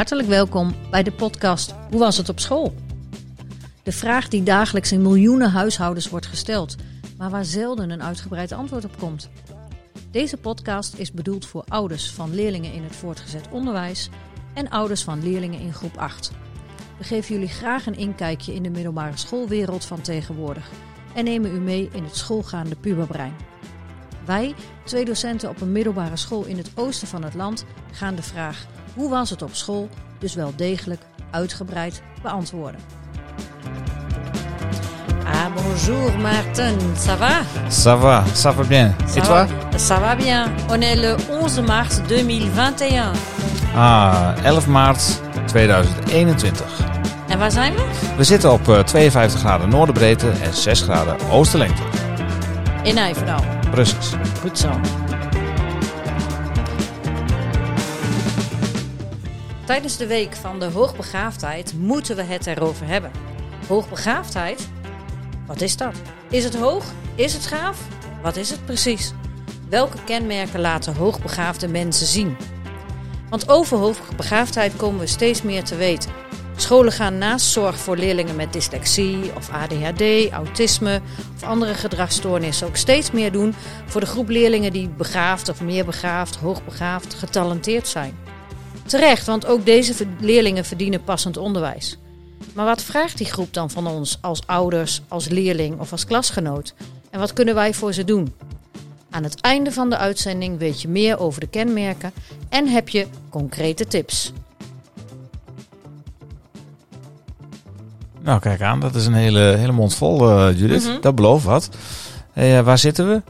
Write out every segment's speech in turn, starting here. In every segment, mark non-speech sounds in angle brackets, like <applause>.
Hartelijk welkom bij de podcast Hoe was het op school? De vraag die dagelijks in miljoenen huishoudens wordt gesteld, maar waar zelden een uitgebreid antwoord op komt. Deze podcast is bedoeld voor ouders van leerlingen in het voortgezet onderwijs en ouders van leerlingen in groep 8. We geven jullie graag een inkijkje in de middelbare schoolwereld van tegenwoordig en nemen u mee in het schoolgaande puberbrein. Wij, twee docenten op een middelbare school in het oosten van het land, gaan de vraag hoe was het op school dus wel degelijk uitgebreid beantwoorden. Ah, bonjour Maarten, ça va? Ça va, ça va bien. Ça Et toi Ça va bien. On est le 11 mars 2021. Ah, 11 maart 2021. En waar zijn we? We zitten op eh, 52 graden noorderbreedte en 6 graden oosterlengte. In Nijverdal. Precies. Goed zo. Tijdens de week van de hoogbegaafdheid moeten we het erover hebben. Hoogbegaafdheid? Wat is dat? Is het hoog? Is het gaaf? Wat is het precies? Welke kenmerken laten hoogbegaafde mensen zien? Want over hoogbegaafdheid komen we steeds meer te weten. Scholen gaan naast zorg voor leerlingen met dyslexie of ADHD, autisme of andere gedragsstoornissen ook steeds meer doen voor de groep leerlingen die begaafd of meer begaafd, hoogbegaafd, getalenteerd zijn. Terecht, want ook deze leerlingen verdienen passend onderwijs. Maar wat vraagt die groep dan van ons als ouders, als leerling of als klasgenoot? En wat kunnen wij voor ze doen? Aan het einde van de uitzending weet je meer over de kenmerken en heb je concrete tips. Nou, kijk aan. Dat is een hele, hele mond vol, eh, Judith. Mhm. Dat belooft wat. Hey, eh, waar zitten we?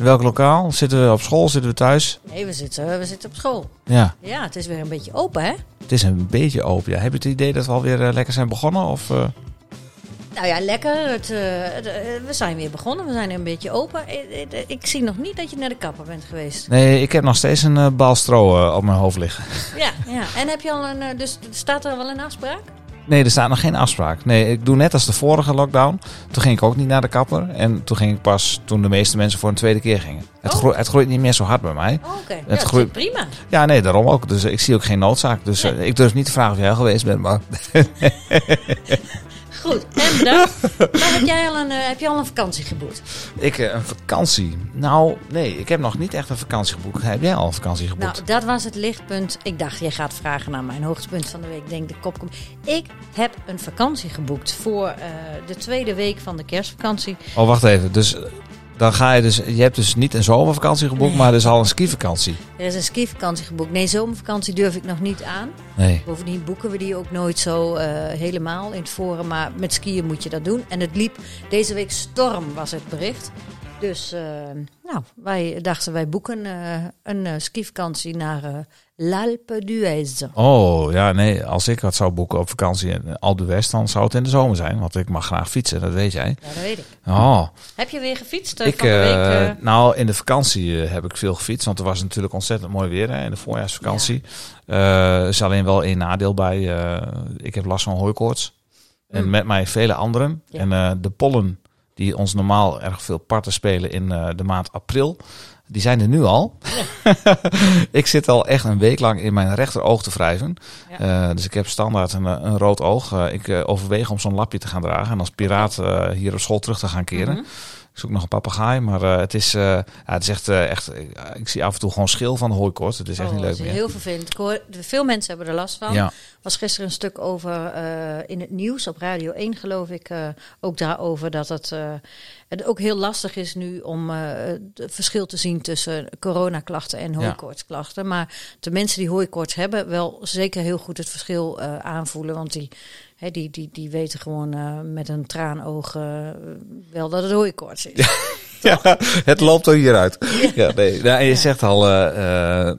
In welk lokaal? Zitten we op school? Zitten we thuis? Nee, we zitten, we zitten op school. Ja, Ja, het is weer een beetje open, hè? het is een beetje open. Ja. Heb je het idee dat we alweer eh, lekker zijn begonnen? Of, eh? Nou ja, lekker. Het, eh, we zijn weer begonnen. We zijn een beetje open. Ik, ik, ik zie nog niet dat je naar de kapper bent geweest. Nee, ik heb nog steeds een stro eh, op mijn hoofd liggen. Ja, ja. En heb je al een. Dus staat er wel een afspraak? Nee, er staat nog geen afspraak. Nee, ik doe net als de vorige lockdown. Toen ging ik ook niet naar de kapper. En toen ging ik pas toen de meeste mensen voor een tweede keer gingen. Het, Oh. groeit, het groeit niet meer zo hard bij mij. Oh, Oké, Het groeit- prima. Ja, nee, daarom ook. Dus ik zie ook geen noodzaak. Dus eh, ik durf niet te vragen of jij geweest bent. Maar <laughs> Goed, en bedankt. <laughs> maar heb jij al een, eh, heb je al een vakantie geboekt? ik, eh, een vakantie. Nou, nee, ik heb nog niet echt een vakantie geboekt. Heb jij al een vakantie geboekt? Nou, dat was het lichtpunt. Ik dacht, jij gaat vragen naar mijn hoogtepunt van de week. Ik denk, de kop komt. Ik heb een vakantie geboekt voor eh, de tweede week van de kerstvakantie. Oh, wacht even. Dus dan ga je dus... Je hebt dus niet een zomervakantie geboekt, Nee. maar dus al een skivakantie. Er is een skivakantie geboekt. Nee, zomervakantie durf ik nog niet aan. Nee. Bovendien boeken we die ook nooit zo eh, helemaal in het forum. Maar met skiën moet je dat doen. En het liep deze week storm, was het bericht. Dus eh, nou, wij dachten wij boeken eh, een eh, skivakantie naar l'Alpe d'Huez. Oh, ja, nee. Als ik wat zou boeken op vakantie in Alpe d'Huez, dan zou het in de zomer zijn. Want ik mag graag fietsen, dat weet jij. Ja, dat weet ik. Oh, Heb je weer gefietst ik, van de week? nou, in de vakantie heb ik veel gefietst. Want er was natuurlijk ontzettend mooi weer hè, in de voorjaarsvakantie. Er is alleen wel één nadeel bij. ik heb last van hooikoorts. En Mm. met mij vele anderen. Ja. En de pollen die ons normaal erg veel parten spelen in eh, de maand april. Die zijn er nu al. <laughs> ik zit al echt een week lang in mijn rechteroog te wrijven. Ja. Eh, dus ik heb standaard een, eh, een rood oog. Ik overweeg om zo'n lapje te gaan dragen. En als piraat hier op school terug te gaan keren. Mhm. Zoek nog een papegaai, maar eh, het, is, eh, ja, het is echt, eh, echt ik, zie af en toe gewoon schil van hooikoorts. Het is echt Oh, niet leuk meer. heel vervelend. Hoor, veel mensen hebben er last van. Ja, was gisteren een stuk over in het nieuws op Radio 1, geloof ik. ook daarover dat het, het ook heel lastig is nu om het verschil te zien tussen coronaklachten en Ja. hooikoortsklachten. Maar de mensen die hooikoorts hebben, wel zeker heel goed het verschil aanvoelen. Want die, die, die, die weten gewoon eh, met een traanoog eh, wel dat het hooikoorts is. <laughs> ja het loopt er hieruit. Ja, nee. Nou, en je Ja. zegt al, eh,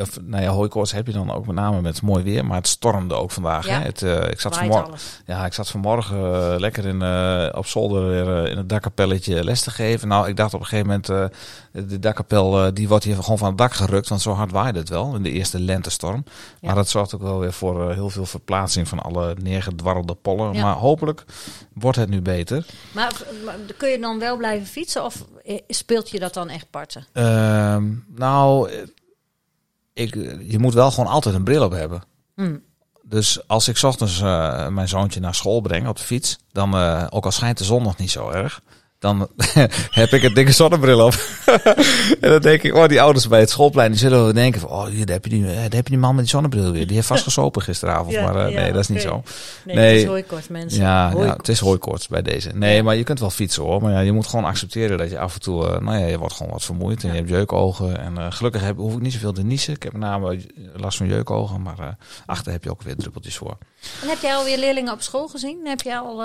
of, nou ja, hooikoorts heb je dan ook met name met mooi weer, maar het stormde ook vandaag. Ja. Hè? Het, eh, ik, zat vanmorgen, ja, ik zat vanmorgen eh, lekker in, eh, op zolder weer in het dakkapelletje les te geven. Nou, ik dacht op een gegeven moment, de dakkapel die wordt hier gewoon van het dak gerukt, want zo hard waaide het wel in de eerste lentestorm. Ja. Maar dat zorgt ook wel weer voor heel veel verplaatsing van alle neergedwarrelde pollen. Ja. Maar hopelijk wordt het nu beter. Maar, maar kun je dan wel blijven fietsen of speelt je dat dan echt parten? Ehm, nou, ik, je moet wel gewoon altijd een bril op hebben. Hmm. Dus als ik 's ochtends eh, mijn zoontje naar school breng op de fiets, dan, eh, ook al schijnt de zon nog niet zo erg, dan <laughs> heb ik een dikke zonnebril op. <laughs> en dan denk ik, oh, die ouders bij het schoolplein, die zullen wel denken van, oh, hier, daar heb je die, eh, daar heb je die man met die zonnebril weer. Die heeft vast <laughs> gesopen gisteravond, Ja, maar eh, ja, nee, dat is niet zo. Nee, Nee. het is hooikort, mensen. Ja, ja, het is hooikoorts bij deze. Nee, maar je kunt wel fietsen hoor. Maar ja, je moet gewoon accepteren dat je af en toe, eh, nou ja, je wordt gewoon wat vermoeid en je hebt jeukogen. En gelukkig heb, hoef ik niet zoveel te niezen. Ik heb met name last van jeukogen, maar achter heb je ook weer druppeltjes voor. En heb jij alweer leerlingen op school gezien? Heb jij al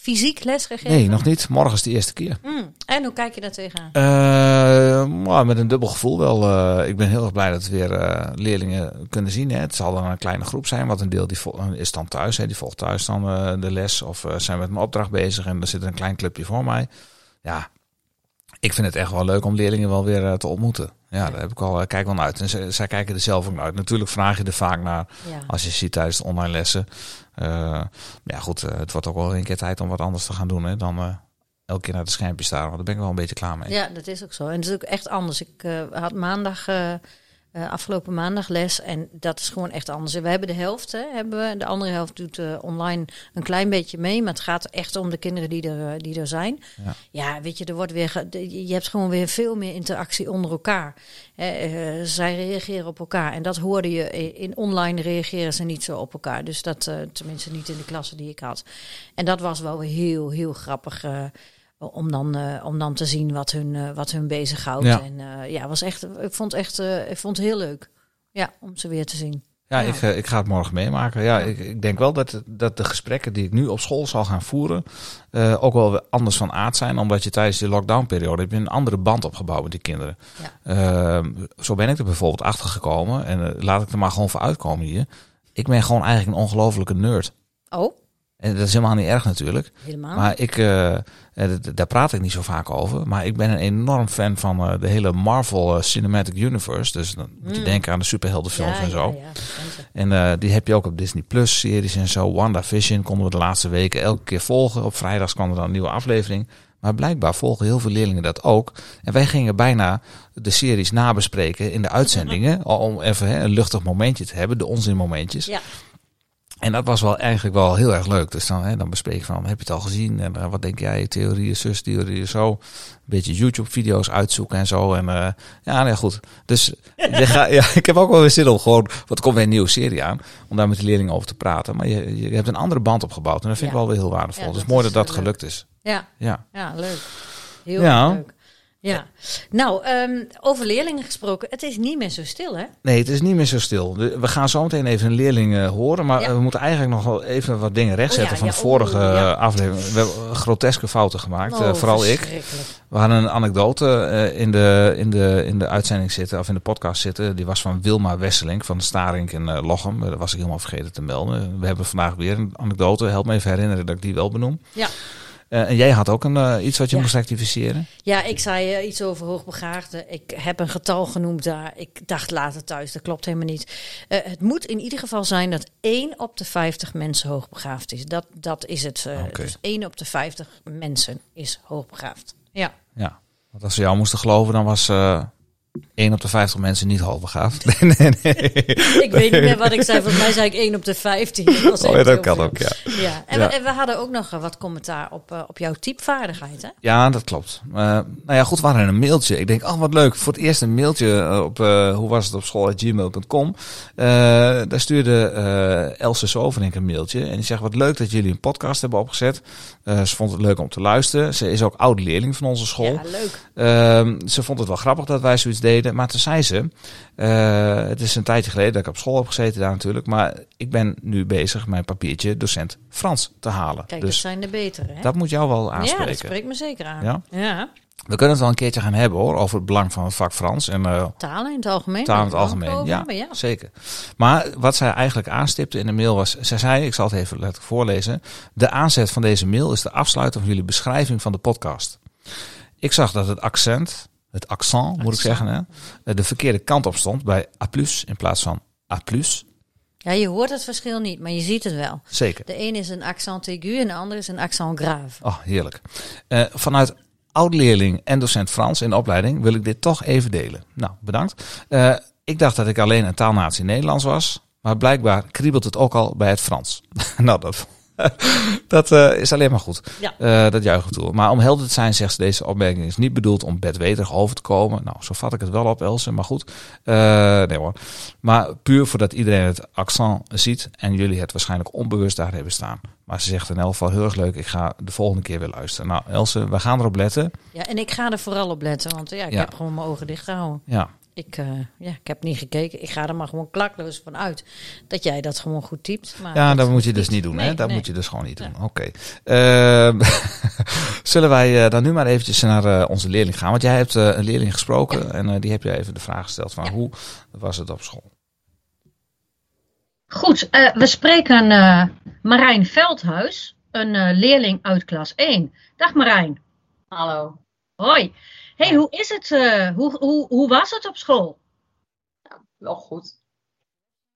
fysiek les gegeven? Nee, nog niet. Morgen is de eerste keer. Hmm. En hoe kijk je daar tegenaan? Eh, maar met een dubbel gevoel wel. eh, ik ben heel erg blij dat we weer eh, leerlingen kunnen zien. Hè. Het zal dan een kleine groep zijn, want een deel die is dan thuis. Hè. Die volgt thuis dan de les of zijn met een opdracht bezig en er zit een klein clubje voor mij. Ja, ik vind het echt wel leuk om leerlingen wel weer eh, te ontmoeten. Ja, daar heb ik wel, eh, kijk wel naar uit. En zij kijken er zelf ook naar uit. Natuurlijk vraag je er vaak naar Ja. als je ziet tijdens de online lessen. Maar ja, goed, het wordt ook wel een keer tijd om wat anders te gaan doen. Hè, dan elke keer naar de schermpje staan. Want daar ben ik wel een beetje klaar mee. ja, dat is ook zo. En het is ook echt anders. Ik had maandag, eh, afgelopen maandag les en dat is gewoon echt anders. We hebben de helft, hè, hebben we. de andere helft doet eh, online een klein beetje mee. Maar het gaat echt om de kinderen die er, eh, die er zijn. Ja. Ja, weet je, er wordt weer je hebt gewoon weer veel meer interactie onder elkaar. Zij reageren op elkaar. En dat hoorde je in in online reageren ze niet zo op elkaar. Dus dat, tenminste niet in de klasse die ik had. En dat was wel heel, heel grappig. Om dan, eh, om dan te zien wat hun, eh, wat hun bezighoudt. Ja. En eh, ja, was echt, ik vond het echt, eh, ik vond het heel leuk. Ja, om ze weer te zien. Ja, Ja. Ik, ik ga het morgen meemaken. Ja, Ik, ik denk wel dat, dat de gesprekken die ik nu op school zal gaan voeren, eh, ook wel anders van aard zijn. Omdat je tijdens de lockdownperiode heb je een andere band opgebouwd met die kinderen. Eh, zo ben ik er bijvoorbeeld achter gekomen. En laat ik er maar gewoon voor uitkomen hier. Ik ben gewoon eigenlijk een ongelofelijke nerd. Oh, En dat is helemaal niet erg natuurlijk. helemaal. Maar ik, eh, eh, daar praat ik niet zo vaak over. Maar ik ben een enorm fan van eh, de hele Marvel Cinematic Universe. Dus dan moet je Mm. denken aan de superheldenfilms ja, en zo. Ja. En die heb je ook op Disney Plus series en zo. WandaVision konden we de laatste weken elke keer volgen. Op vrijdags kwam er dan een nieuwe aflevering. Maar blijkbaar volgen heel veel leerlingen dat ook. En wij gingen bijna de series nabespreken in de uitzendingen. Om even hè, een luchtig momentje te hebben. De onzinmomentjes. Ja. En dat was wel eigenlijk wel heel erg leuk. Dus dan, hè, dan bespreek je van, heb je het al gezien? En eh, wat denk jij? Theorieën zus, theorieën zo. Een beetje YouTube-video's uitzoeken en zo. En eh, ja, nee, goed. Dus <laughs> je gaat, ja, ik heb ook wel weer zin om gewoon, wat komt weer een nieuwe serie aan, om daar met de leerlingen over te praten. Maar je, je hebt een andere band opgebouwd. En dat vind ik wel weer heel waardevol. Ja, dus mooi dat dat gelukt is. Ja, Ja. ja, leuk. Heel Ja. leuk. Ja. Nou, ehm, over leerlingen gesproken. Het is niet meer zo stil, hè? Nee, het is niet meer zo stil. We gaan zo meteen even een leerling eh, horen. Maar Ja. we moeten eigenlijk nog wel even wat dingen rechtzetten Oh ja, van ja, de vorige oeh, ja. eh, aflevering. We hebben groteske fouten gemaakt. Oh, eh, vooral ik. We hadden een anekdote eh, in, de, in, de, in de uitzending zitten, of in de podcast zitten. Die was van Wilma Wesseling van de Starink in Lochem. Dat was ik helemaal vergeten te melden. We hebben vandaag weer een anekdote. Help me even herinneren dat ik die wel benoem. Ja. Eh, en jij had ook een, eh, iets wat je Ja. moest rectificeren. Ja, ik zei eh, iets over hoogbegaafden. Ik heb een getal genoemd daar. Ik dacht later thuis, dat klopt helemaal niet. Eh, het moet in ieder geval zijn dat 1 op de 50 mensen hoogbegaafd is. Dat, dat is het. eh, Oké. Dus 1 op de 50 mensen is hoogbegaafd. Ja. Ja. Want als ze jou moesten geloven, dan was eh 1 op de 50 mensen niet hoogbegaafd. <laughs> nee, nee, nee. <laughs> Ik weet niet meer wat ik zei. Volgens mij zei ik 1 op de 15. Dat, Oh, dat kan ook, ja. Ja. En, Ja. We, en we hadden ook nog eh, wat commentaar op, eh, op jouw typvaardigheid, hè? Ja, dat klopt. Eh, nou ja, goed, we hadden een mailtje. Ik denk, oh wat leuk, voor het eerst een mailtje op, eh, hoe was het op school, gmail.com. Eh daar stuurde eh Else Soverink een mailtje. En die zegt, wat leuk dat jullie een podcast hebben opgezet. Eh, ze vond het leuk om te luisteren. Ze is ook oud leerling van onze school. Ja, leuk. Ehm, ze vond het wel grappig dat wij zoiets deden. Maar toen zei ze, eh, het is een tijdje geleden dat ik op school heb gezeten daar natuurlijk. Maar ik ben nu bezig mijn papiertje docent Frans te halen. Kijk, dat dus zijn de betere, hè? dat moet jou wel ja, aanspreken. dat spreekt me zeker aan. Ja? ja. We kunnen het wel een keertje gaan hebben hoor, over het belang van het vak Frans. En eh Talen in het algemeen. taal in het algemeen. Ja, ja. zeker. Maar wat zij eigenlijk aanstipte in de mail was, zij zei, ik zal het even letterlijk voorlezen. De aanzet van deze mail is de afsluiting van jullie beschrijving van de podcast. Ik zag dat het accent, het accent moet ik zeggen, hè, eh, de verkeerde kant op stond bij A in plaats van A. Ja, je hoort het verschil niet, maar je ziet het wel. Zeker. De een is een accent aigu en de ander is een accent grave. Oh, heerlijk. Eh, vanuit oud-leerling en docent Frans in de opleiding wil ik dit toch even delen. Nou, bedankt. Eh, ik dacht dat ik alleen een taalnatie Nederlands was. Maar blijkbaar kriebelt het ook al bij het Frans. <laughs> nou, dat, <laughs> dat uh, is alleen maar goed. Ja. Uh, dat juichen toe. Maar om helder te zijn, zegt ze, deze opmerking is niet bedoeld om bedweterig over te komen. Nou, zo vat ik het wel op, Else, maar goed. Uh, nee hoor. Maar puur voordat iedereen het accent ziet en jullie het waarschijnlijk onbewust daar hebben staan. Maar ze zegt in elk geval heel erg leuk, ik ga de volgende keer weer luisteren. Nou, Else, we gaan erop letten. Ja, en ik ga er vooral op letten, want ja, ik Ja. heb gewoon mijn ogen dicht gehouden. Ja, Ik, eh, ja, ik heb niet gekeken. Ik ga er maar gewoon klakloos van uit dat jij dat gewoon goed typt. Maar ja dat moet je dus niet doen. Nee, hè? Dat nee. moet je dus gewoon niet doen. Oké. Ehm, <laughs> zullen wij eh, dan nu maar eventjes naar eh, onze leerling gaan? Want jij hebt een leerling gesproken en die heb je even de vraag gesteld van Ja. hoe was het op school? Goed, eh, we spreken eh, Marijn Veldhuis, een eh, leerling uit klas 1. Dag Marijn. Hallo. Hoi. Hey, hoe is het? eh, hoe, hoe, hoe was het op school? Wel goed.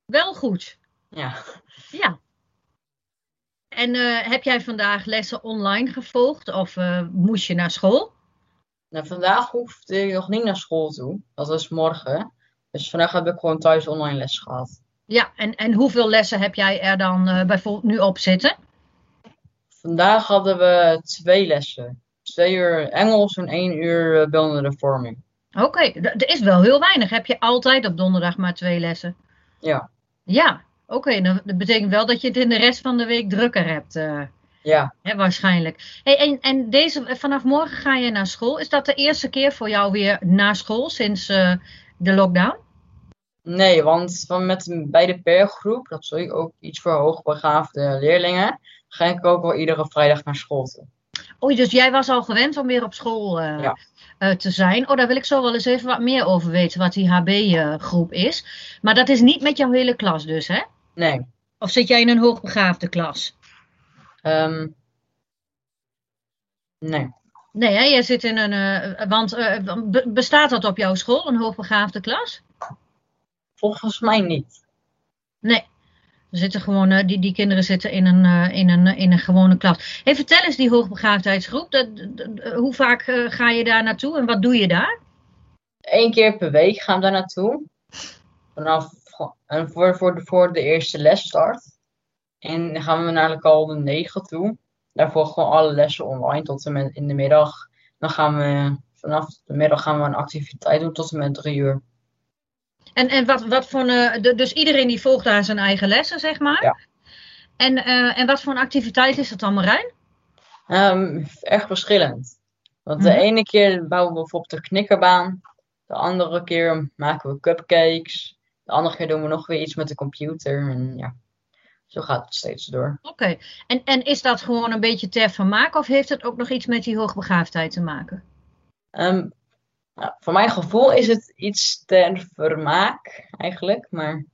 Wel goed. Ja. Ja. En eh, heb jij vandaag lessen online gevolgd of eh, moest je naar school? Nou, vandaag hoefde ik nog niet naar school toe. Dat is morgen. Dus vandaag heb ik gewoon thuis online les gehad. Ja, en, en hoeveel lessen heb jij er dan bijvoorbeeld nu op zitten? Vandaag hadden we twee lessen. Twee uur Engels en één uur beeldende vorming. Oké, d- dat is wel heel weinig. Heb je altijd op donderdag maar twee lessen? Ja. Ja, oké. dan dat betekent wel dat je het in de rest van de week drukker hebt. eh, Ja. hè, waarschijnlijk. Hey, en en deze, vanaf morgen ga je naar school. Is dat de eerste keer voor jou weer naar school sinds eh, de lockdown? Nee, want van met bij de pergroep, dat is ook iets voor hoogbegaafde leerlingen, ga ik ook wel iedere vrijdag naar school toe. Oh, dus jij was al gewend om weer op school eh, Ja. eh, te zijn. Oh, daar wil ik zo wel eens even wat meer over weten, wat die HB-groep is. Maar dat is niet met jouw hele klas dus, hè? Nee. Of zit jij in een hoogbegaafde klas? Ehm, nee. Nee, hè? Jij zit in een. eh, want eh, be- bestaat dat op jouw school, een hoogbegaafde klas? Volgens mij niet. Nee. Zitten gewoon, eh, die, die kinderen zitten in een, eh, in, een, in een gewone klas. Hey, vertel eens die hoogbegaafdheidsgroep. Dat, hoe vaak eh, ga je daar naartoe en wat doe je daar? Eén keer per week gaan we daar naartoe. Vanaf, en voor, voor, de, voor de eerste lesstart. En dan gaan we naar al de 9 toe. Daarvoor gewoon alle lessen online tot en met in de middag. Dan gaan we vanaf de middag gaan we een activiteit doen tot en met drie uur. En, en wat, wat voor. eh, de- dus iedereen die volgt daar zijn eigen lessen, zeg maar. Ja. En, eh, en wat voor een activiteit is dat dan, Marijn? Ehm, echt verschillend. Want de Mhm. ene keer bouwen we bijvoorbeeld de knikkerbaan. De andere keer maken we cupcakes. De andere keer doen we nog weer iets met de computer. En ja, zo gaat het steeds door. Oké. En, en is dat gewoon een beetje ter vermaak of heeft het ook nog iets met die hoogbegaafdheid te maken? Ehm, nou, voor mijn gevoel is het iets ter vermaak eigenlijk. Maar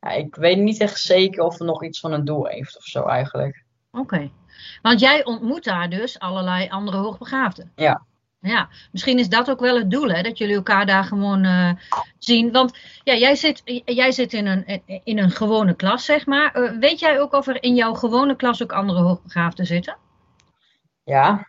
ja, ik weet niet echt zeker of het nog iets van een doel heeft of zo eigenlijk. Oké. Want jij ontmoet daar dus allerlei andere hoogbegaafden. Ja. Ja, misschien is dat ook wel het doel, hè? Dat jullie elkaar daar gewoon eh, zien. Want ja, jij zit, jij zit in, een, in een gewone klas, zeg maar. Eh, weet jij ook of er in jouw gewone klas ook andere hoogbegaafden zitten? Ja,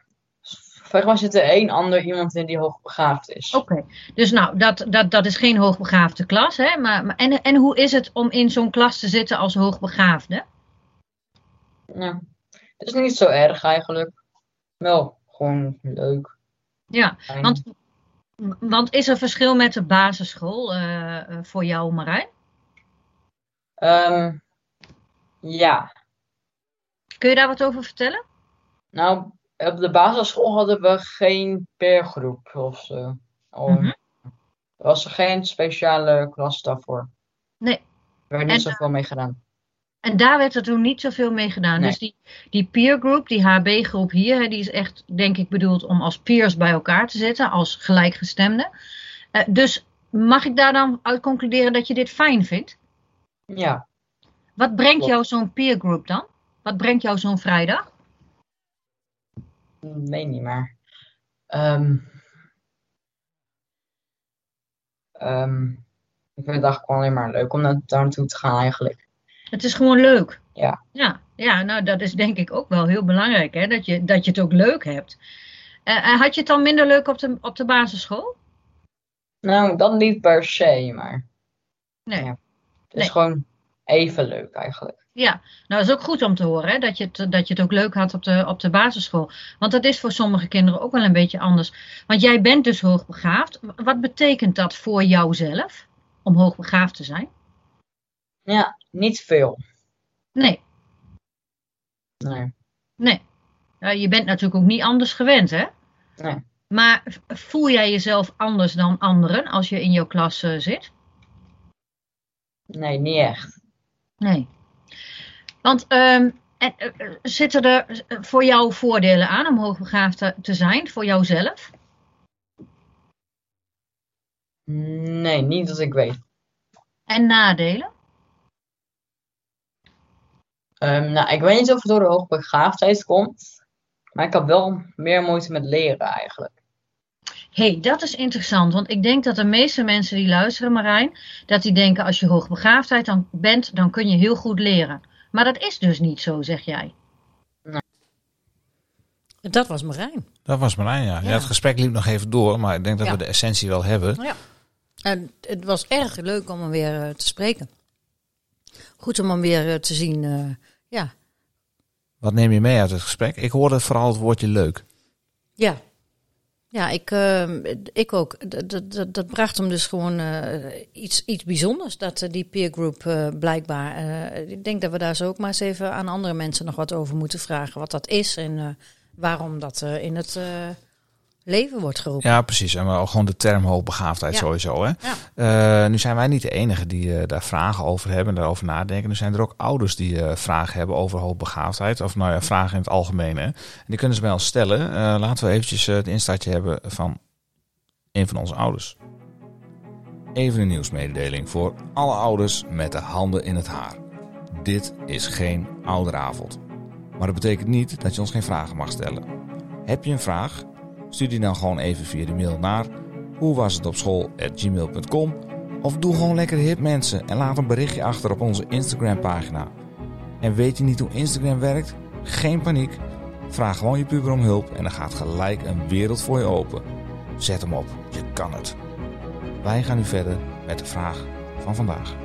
mij zit er één ander iemand in die hoogbegaafd is. Oké, dus nou, dat, dat, dat is geen hoogbegaafde klas, hè? Maar, maar, en, en hoe is het om in zo'n klas te zitten als hoogbegaafde? Ja, het is niet zo erg eigenlijk. Wel, gewoon leuk. Ja, fijn. want, want is er verschil met de basisschool eh, eh, voor jou, Marijn? Ehm, ja, Kun je daar wat over vertellen? nou, op de basisschool hadden we geen peergroep of Mhm. Er was er geen speciale klas daarvoor. Nee. Er werd niet En, zoveel mee gedaan. En daar werd er toen niet zoveel mee gedaan. Nee. Dus die, die peer group, die HB-groep hier, hè, die is echt, denk ik, bedoeld om als peers bij elkaar te zitten, als gelijkgestemden. Eh, dus mag ik daar dan uit concluderen dat je dit fijn vindt? Ja, Wat brengt Klopt. jou zo'n peer group dan? Wat brengt jou zo'n vrijdag? Nee, niet meer. Ehm, ehm, ik vind het eigenlijk gewoon alleen maar leuk om naar- daar naartoe te gaan eigenlijk. Het is gewoon leuk. Ja. Ja, ja nou dat is denk ik ook wel heel belangrijk, hè? Dat, je, dat je het ook leuk hebt. Eh, eh, had je het dan minder leuk op de, op de basisschool? Nou, dat niet per se, maar Nee. Ja. het is Nee. gewoon even leuk eigenlijk. Ja, nou dat is ook goed om te horen hè? Dat, je het, dat je het ook leuk had op de, op de basisschool. Want dat is voor sommige kinderen ook wel een beetje anders. Want jij bent dus hoogbegaafd. Wat betekent dat voor jouzelf om hoogbegaafd te zijn? Ja, niet veel. Nee, Nee. nee. Ja, je bent natuurlijk ook niet anders gewend, hè? Nee. Maar voel jij jezelf anders dan anderen als je in jouw klas eh, zit? Nee, niet echt. Nee. Want ehm, en, eh, eh, zitten er eh, voor jou voordelen aan om hoogbegaafd te, te zijn, voor jouzelf? Nee, niet dat ik weet. En nadelen? Ehm, nou, ik weet niet of het door de hoogbegaafdheid komt. Maar ik heb wel meer moeite met leren eigenlijk. hey, dat is interessant. Want ik denk dat de meeste mensen die luisteren, Marijn, dat die denken als je hoogbegaafdheid dan bent, dan kun je heel goed leren. Maar dat is dus niet zo, zeg jij. Dat was Marijn. Dat was Marijn, ja. ja. Ja. Het gesprek liep nog even door, maar ik denk dat Ja. we de essentie wel hebben. Ja. En het was erg leuk om hem weer eh, te spreken. Goed om hem weer eh, te zien. eh, ja. Wat neem je mee uit het gesprek? Ik hoorde vooral het woordje leuk. Ja. Ja, ik, eh, ik ook. Dat, dat, dat, bracht hem dus gewoon eh, iets, iets bijzonders. Dat eh, die peergroep eh, blijkbaar. ik denk dat we daar zo ook maar eens even aan andere mensen nog wat over moeten vragen. Wat dat is en waarom dat in het leven wordt geroepen. Ja, precies. En wel gewoon de term hoogbegaafdheid Ja. sowieso. Hè? Ja. Eh, nu zijn wij niet de enige die eh, daar vragen over hebben en daarover nadenken. Nu zijn er ook ouders die eh, vragen hebben over hoogbegaafdheid. Of nou ja, vragen in het algemeen. Hè? En die kunnen ze bij ons stellen. Laten we eventjes het instartje hebben van een van onze ouders. Even een nieuwsmededeling voor alle ouders met de handen in het haar. Dit is geen ouderavond. Maar dat betekent niet dat je ons geen vragen mag stellen. Heb je een vraag? Stuur die dan gewoon even via de mail naar hoe was het op school gmail.com of doe gewoon lekker hip mensen en laat een berichtje achter op onze Instagram pagina. En weet je niet hoe Instagram werkt? Geen paniek. Vraag gewoon je puber om hulp en dan gaat gelijk een wereld voor je open. Zet hem op, je kan het. Wij gaan nu verder met de vraag van vandaag.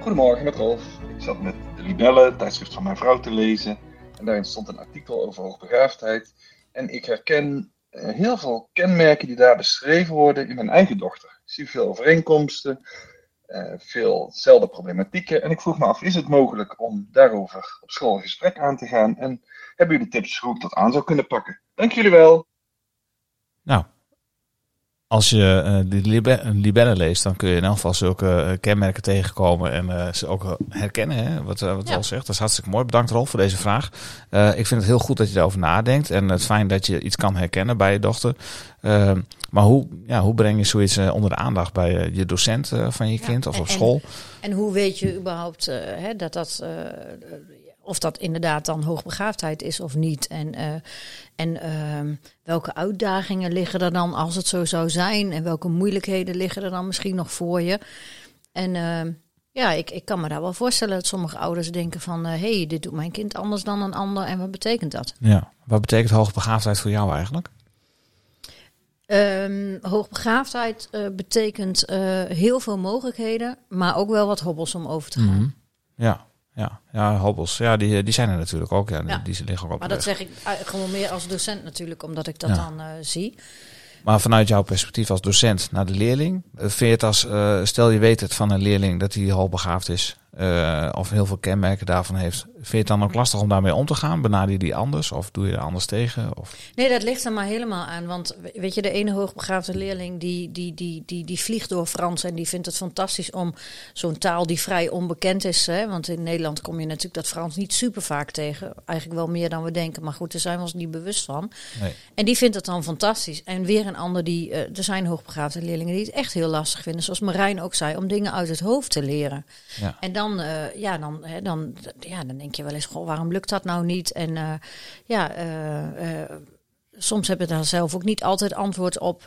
Goedemorgen met Rolf. Ik zat met de Libelle, tijdschrift van mijn vrouw, te lezen. En daarin stond een artikel over hoogbegaafdheid. En ik herken eh, heel veel kenmerken die daar beschreven worden in mijn eigen dochter. Ik zie veel overeenkomsten, eh, veelzelfde problematieken. En ik vroeg me af, is het mogelijk om daarover op school een gesprek aan te gaan? En hebben jullie tips hoe ik dat aan zou kunnen pakken? Dank jullie wel. Nou, als je eh, de libe- een libelle leest, dan kun je in elk geval zulke eh, kenmerken tegenkomen en eh, ze ook herkennen. Hè, wat wat Ja. Rolf zegt. Dat is hartstikke mooi. Bedankt Rolf voor deze vraag. Ik vind het heel goed dat je daarover nadenkt. En het fijn dat je iets kan herkennen bij je dochter. Eh, maar hoe, ja, hoe breng je zoiets onder de aandacht bij je docent van je Ja, kind of en- op school? En hoe weet je überhaupt hè, dat dat, of dat inderdaad dan hoogbegaafdheid is of niet? En, eh, en ehm, welke uitdagingen liggen er dan als het zo zou zijn? En welke moeilijkheden liggen er dan misschien nog voor je? En ehm, ja, ik, ik kan me daar wel voorstellen dat sommige ouders denken van... hé, hey, dit doet mijn kind anders dan een ander en wat betekent dat? Ja. Wat betekent hoogbegaafdheid voor jou eigenlijk? Ehm, hoogbegaafdheid eh, betekent eh, heel veel mogelijkheden, maar ook wel wat hobbels om over te gaan. Mhm. Ja, ja, ja, hobbels. Ja, die, die zijn er natuurlijk ook. Ja, die, Ja. die liggen ook Maar dat zeg ik gewoon meer als docent natuurlijk, omdat ik dat Ja. dan eh, zie. Maar vanuit jouw perspectief als docent naar de leerling, eh, vind je het als, eh, stel je weet het van een leerling dat hij hoogbegaafd is, eh, of heel veel kenmerken daarvan heeft, vind je het dan ook lastig om daarmee om te gaan? Benader je die anders of doe je er anders tegen? Of? Nee, dat ligt er maar helemaal aan. Want we- weet je, de ene hoogbegaafde leerling die, die, die, die, die vliegt door Frans en die vindt het fantastisch om zo'n taal die vrij onbekend is. Hè? Want in Nederland kom je natuurlijk dat Frans niet super vaak tegen. Eigenlijk wel meer dan we denken. Maar goed, daar zijn we ons niet bewust van. Nee. En die vindt het dan fantastisch. En weer een ander die, eh, er zijn hoogbegaafde leerlingen die het echt heel lastig vinden. Zoals Marijn ook zei, om dingen uit het hoofd te leren. Ja. En dan, eh, ja, dan, hè, dan, ja, dan denk je wel eens, goh, waarom lukt dat nou niet? En eh, ja, eh, soms heb je daar zelf ook niet altijd antwoord op.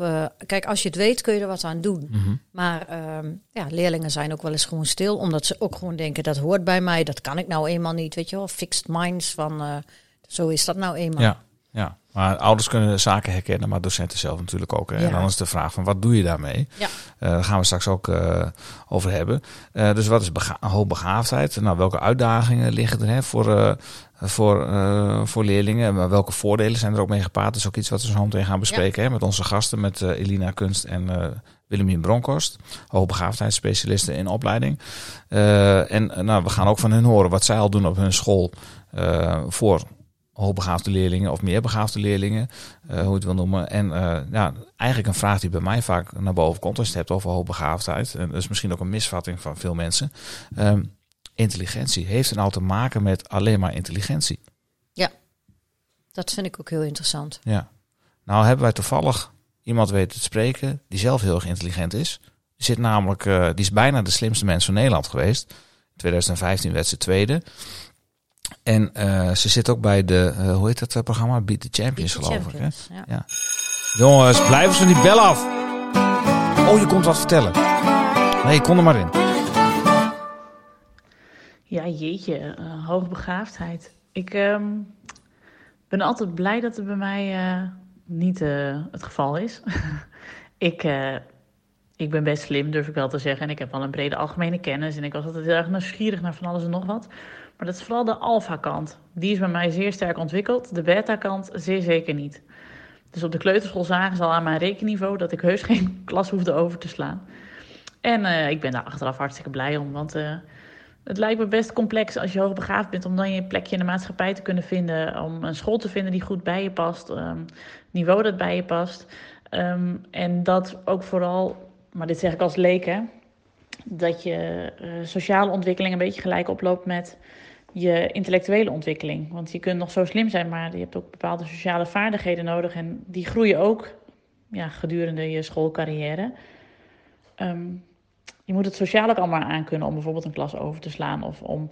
Kijk, als je het weet, kun je er wat aan doen. Mhm. Maar ehm, ja, leerlingen zijn ook wel eens gewoon stil, omdat ze ook gewoon denken, dat hoort bij mij, dat kan ik nou eenmaal niet. Weet je wel, fixed minds van, zo is dat nou eenmaal. Ja. Ja, maar ouders kunnen zaken herkennen, maar docenten zelf natuurlijk ook. Hè? Ja. En dan is de vraag van wat doe je daarmee? Ja. Eh, daar gaan we straks ook eh, over hebben. Eh, dus wat is bega hoogbegaafdheid? Nou, welke uitdagingen liggen er hè, voor, voor, voor leerlingen? Maar welke voordelen zijn er ook mee gepaard? Dat is ook iets wat we zo meteen gaan bespreken hè, met onze gasten, met Elina Kunst en Willemien Bronkhorst, hoogbegaafdheidsspecialisten in opleiding. En nou, we gaan ook van hun horen wat zij al doen op hun school voor hoogbegaafde leerlingen of meer begaafde leerlingen, eh, hoe je het wil noemen. En eh, ja, eigenlijk een vraag die bij mij vaak naar boven komt als je het hebt over hoogbegaafdheid. En dat is misschien ook een misvatting van veel mensen. Ehm, intelligentie. Heeft het nou te maken met alleen maar intelligentie? Dat vind ik ook heel interessant. Ja. Nou hebben wij toevallig iemand weten te spreken die zelf heel erg intelligent is. Die, zit namelijk, eh, die is bijna de slimste mens van Nederland geweest. In 2015 werd ze tweede. En eh, ze zit ook bij de, eh, hoe heet dat eh, programma? Beat the Champions Beat the geloof Champions, ik. ja. Jongens, blijf eens van die bel af. Oh, je komt wat vertellen. Nee, kom er maar in. Ja, jeetje, eh, hoogbegaafdheid. Ik ehm, ben altijd blij dat het bij mij eh, niet eh, het geval is. <laughs> ik, eh, ik ben best slim, durf ik wel te zeggen. En ik heb wel een brede algemene kennis. En ik was altijd heel erg nieuwsgierig naar van alles en nog wat. Maar dat is vooral de alfa-kant. Die is bij mij zeer sterk ontwikkeld. De beta-kant zeer zeker niet. Dus op de kleuterschool zagen ze al aan mijn rekenniveau dat ik heus geen <laughs> klas hoefde over te slaan. En eh, ik ben daar achteraf hartstikke blij om, want eh, het lijkt me best complex als je hoogbegaafd bent om dan je plekje in de maatschappij te kunnen vinden, om een school te vinden die goed bij je past, um, niveau dat bij je past. Um, en dat ook vooral, maar dit zeg ik als leek, hè, dat je uh, sociale ontwikkeling een beetje gelijk oploopt met je intellectuele ontwikkeling. Want je kunt nog zo slim zijn, maar je hebt ook bepaalde sociale vaardigheden nodig. En die groeien ook ja, gedurende je schoolcarrière. Um, je moet het sociaal ook allemaal aankunnen om bijvoorbeeld een klas over te slaan. Of om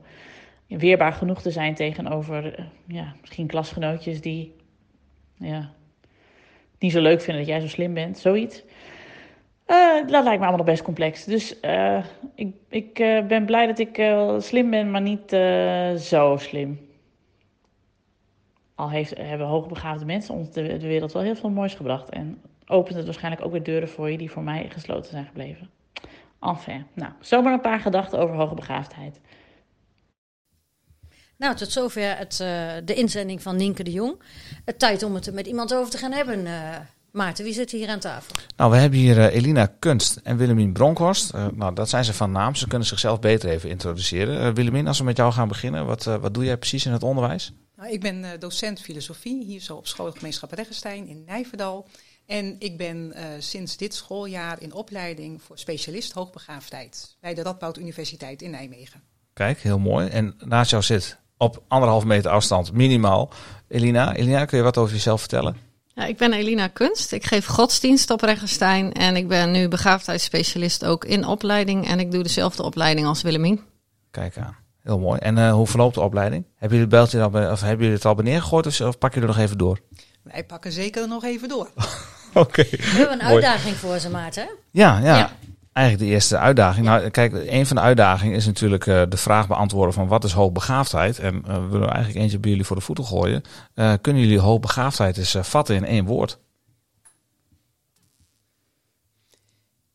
weerbaar genoeg te zijn tegenover ja, misschien klasgenootjes die ja, niet zo leuk vinden dat jij zo slim bent. Zoiets. Uh, dat lijkt me allemaal best complex. Dus uh, ik, ik uh, ben blij dat ik slim ben, maar niet zo slim. Al heeft, hebben hoogbegaafde mensen ons de, wereld wel heel veel moois gebracht. En opent het waarschijnlijk ook weer deuren voor je die voor mij gesloten zijn gebleven. Enfin, nou, zomaar een paar gedachten over hoogbegaafdheid. Nou, tot zover het, de inzending van Nienke de Jong. Het tijd om het er met iemand over te gaan hebben. Maarten, wie zit hier aan tafel? Nou, we hebben hier uh, Elina Kunst en Willemien Bronkhorst. Uh, nou, dat zijn ze van naam. Ze kunnen zichzelf beter even introduceren. Uh, Willemien, als we met jou gaan beginnen, wat, wat doe jij precies in het onderwijs? Nou, ik ben docent filosofie hier zo op schoolgemeenschap Regenstein in Nijverdal. En ik ben sinds dit schooljaar in opleiding voor specialist hoogbegaafdheid bij de Radboud Universiteit in Nijmegen. Kijk, heel mooi. En naast jou zit op anderhalf meter afstand minimaal Elina. Elina, kun je wat over jezelf vertellen? Ja, ik ben Elina Kunst. Ik geef godsdienst op Regenstein. En ik ben nu begaafdheidsspecialist ook in opleiding. En ik doe dezelfde opleiding als Willemien. Kijk aan. Heel mooi. En uh, hoe verloopt de opleiding? Hebben jullie, het beltje al, of hebben jullie het al beneden of, of pakken jullie er nog even door? Wij pakken zeker nog even door. <laughs> Oké. Okay. We hebben een uitdaging voor ze, Maarten. Ja, ja, ja. Eigenlijk de eerste uitdaging. Nou, kijk, een van de uitdagingen is natuurlijk uh, de vraag beantwoorden van wat is hoogbegaafdheid? En uh, we willen eigenlijk eentje bij jullie voor de voeten gooien. Uh, kunnen jullie hoogbegaafdheid eens vatten in één woord?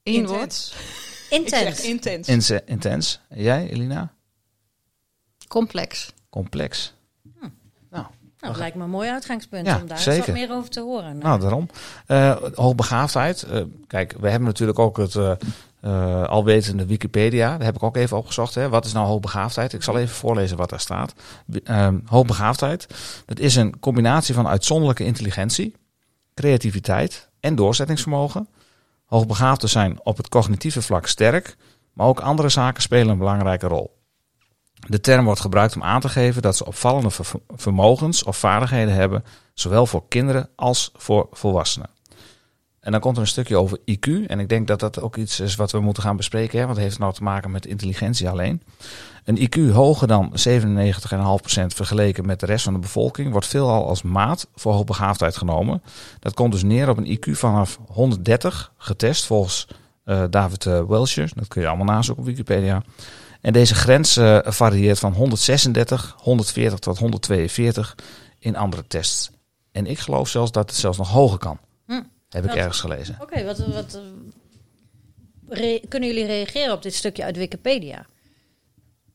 Eén woord. <laughs> Intens. intens. Inse intens. En jij, Elina? Complex. Complex. Hm. Nou, nou, dat lijkt me een mooi uitgangspunt ja, om daar zeker. wat meer over te horen. Nou, daarom. Uh, hoogbegaafdheid. Uh, kijk, we hebben natuurlijk ook het uh, alwetende Wikipedia. Daar heb ik ook even opgezocht. Hè. Wat is nou hoogbegaafdheid? Ik zal even voorlezen wat daar staat. hoogbegaafdheid, dat is een combinatie van uitzonderlijke intelligentie, creativiteit en doorzettingsvermogen. Hoogbegaafden zijn op het cognitieve vlak sterk, maar ook andere zaken spelen een belangrijke rol. De term wordt gebruikt om aan te geven dat ze opvallende vermogens of vaardigheden hebben, zowel voor kinderen als voor volwassenen. En dan komt er een stukje over IQ. En ik denk dat dat ook iets is wat we moeten gaan bespreken. Hè, want het heeft nou te maken met intelligentie alleen. Een IQ hoger dan 97,5% vergeleken met de rest van de bevolking wordt veelal als maat voor hoogbegaafdheid genomen. Dat komt dus neer op een IQ vanaf 130 getest volgens uh, David uh, Welcher. Dat kun je allemaal nazoeken op Wikipedia. En deze grens uh, varieert van 136, 140 tot 142 in andere tests. En ik geloof zelfs dat het zelfs nog hoger kan. Hm. Heb ik Dat- ergens gelezen. Oké, wat, wat eh, re- kunnen jullie reageren op dit stukje uit Wikipedia?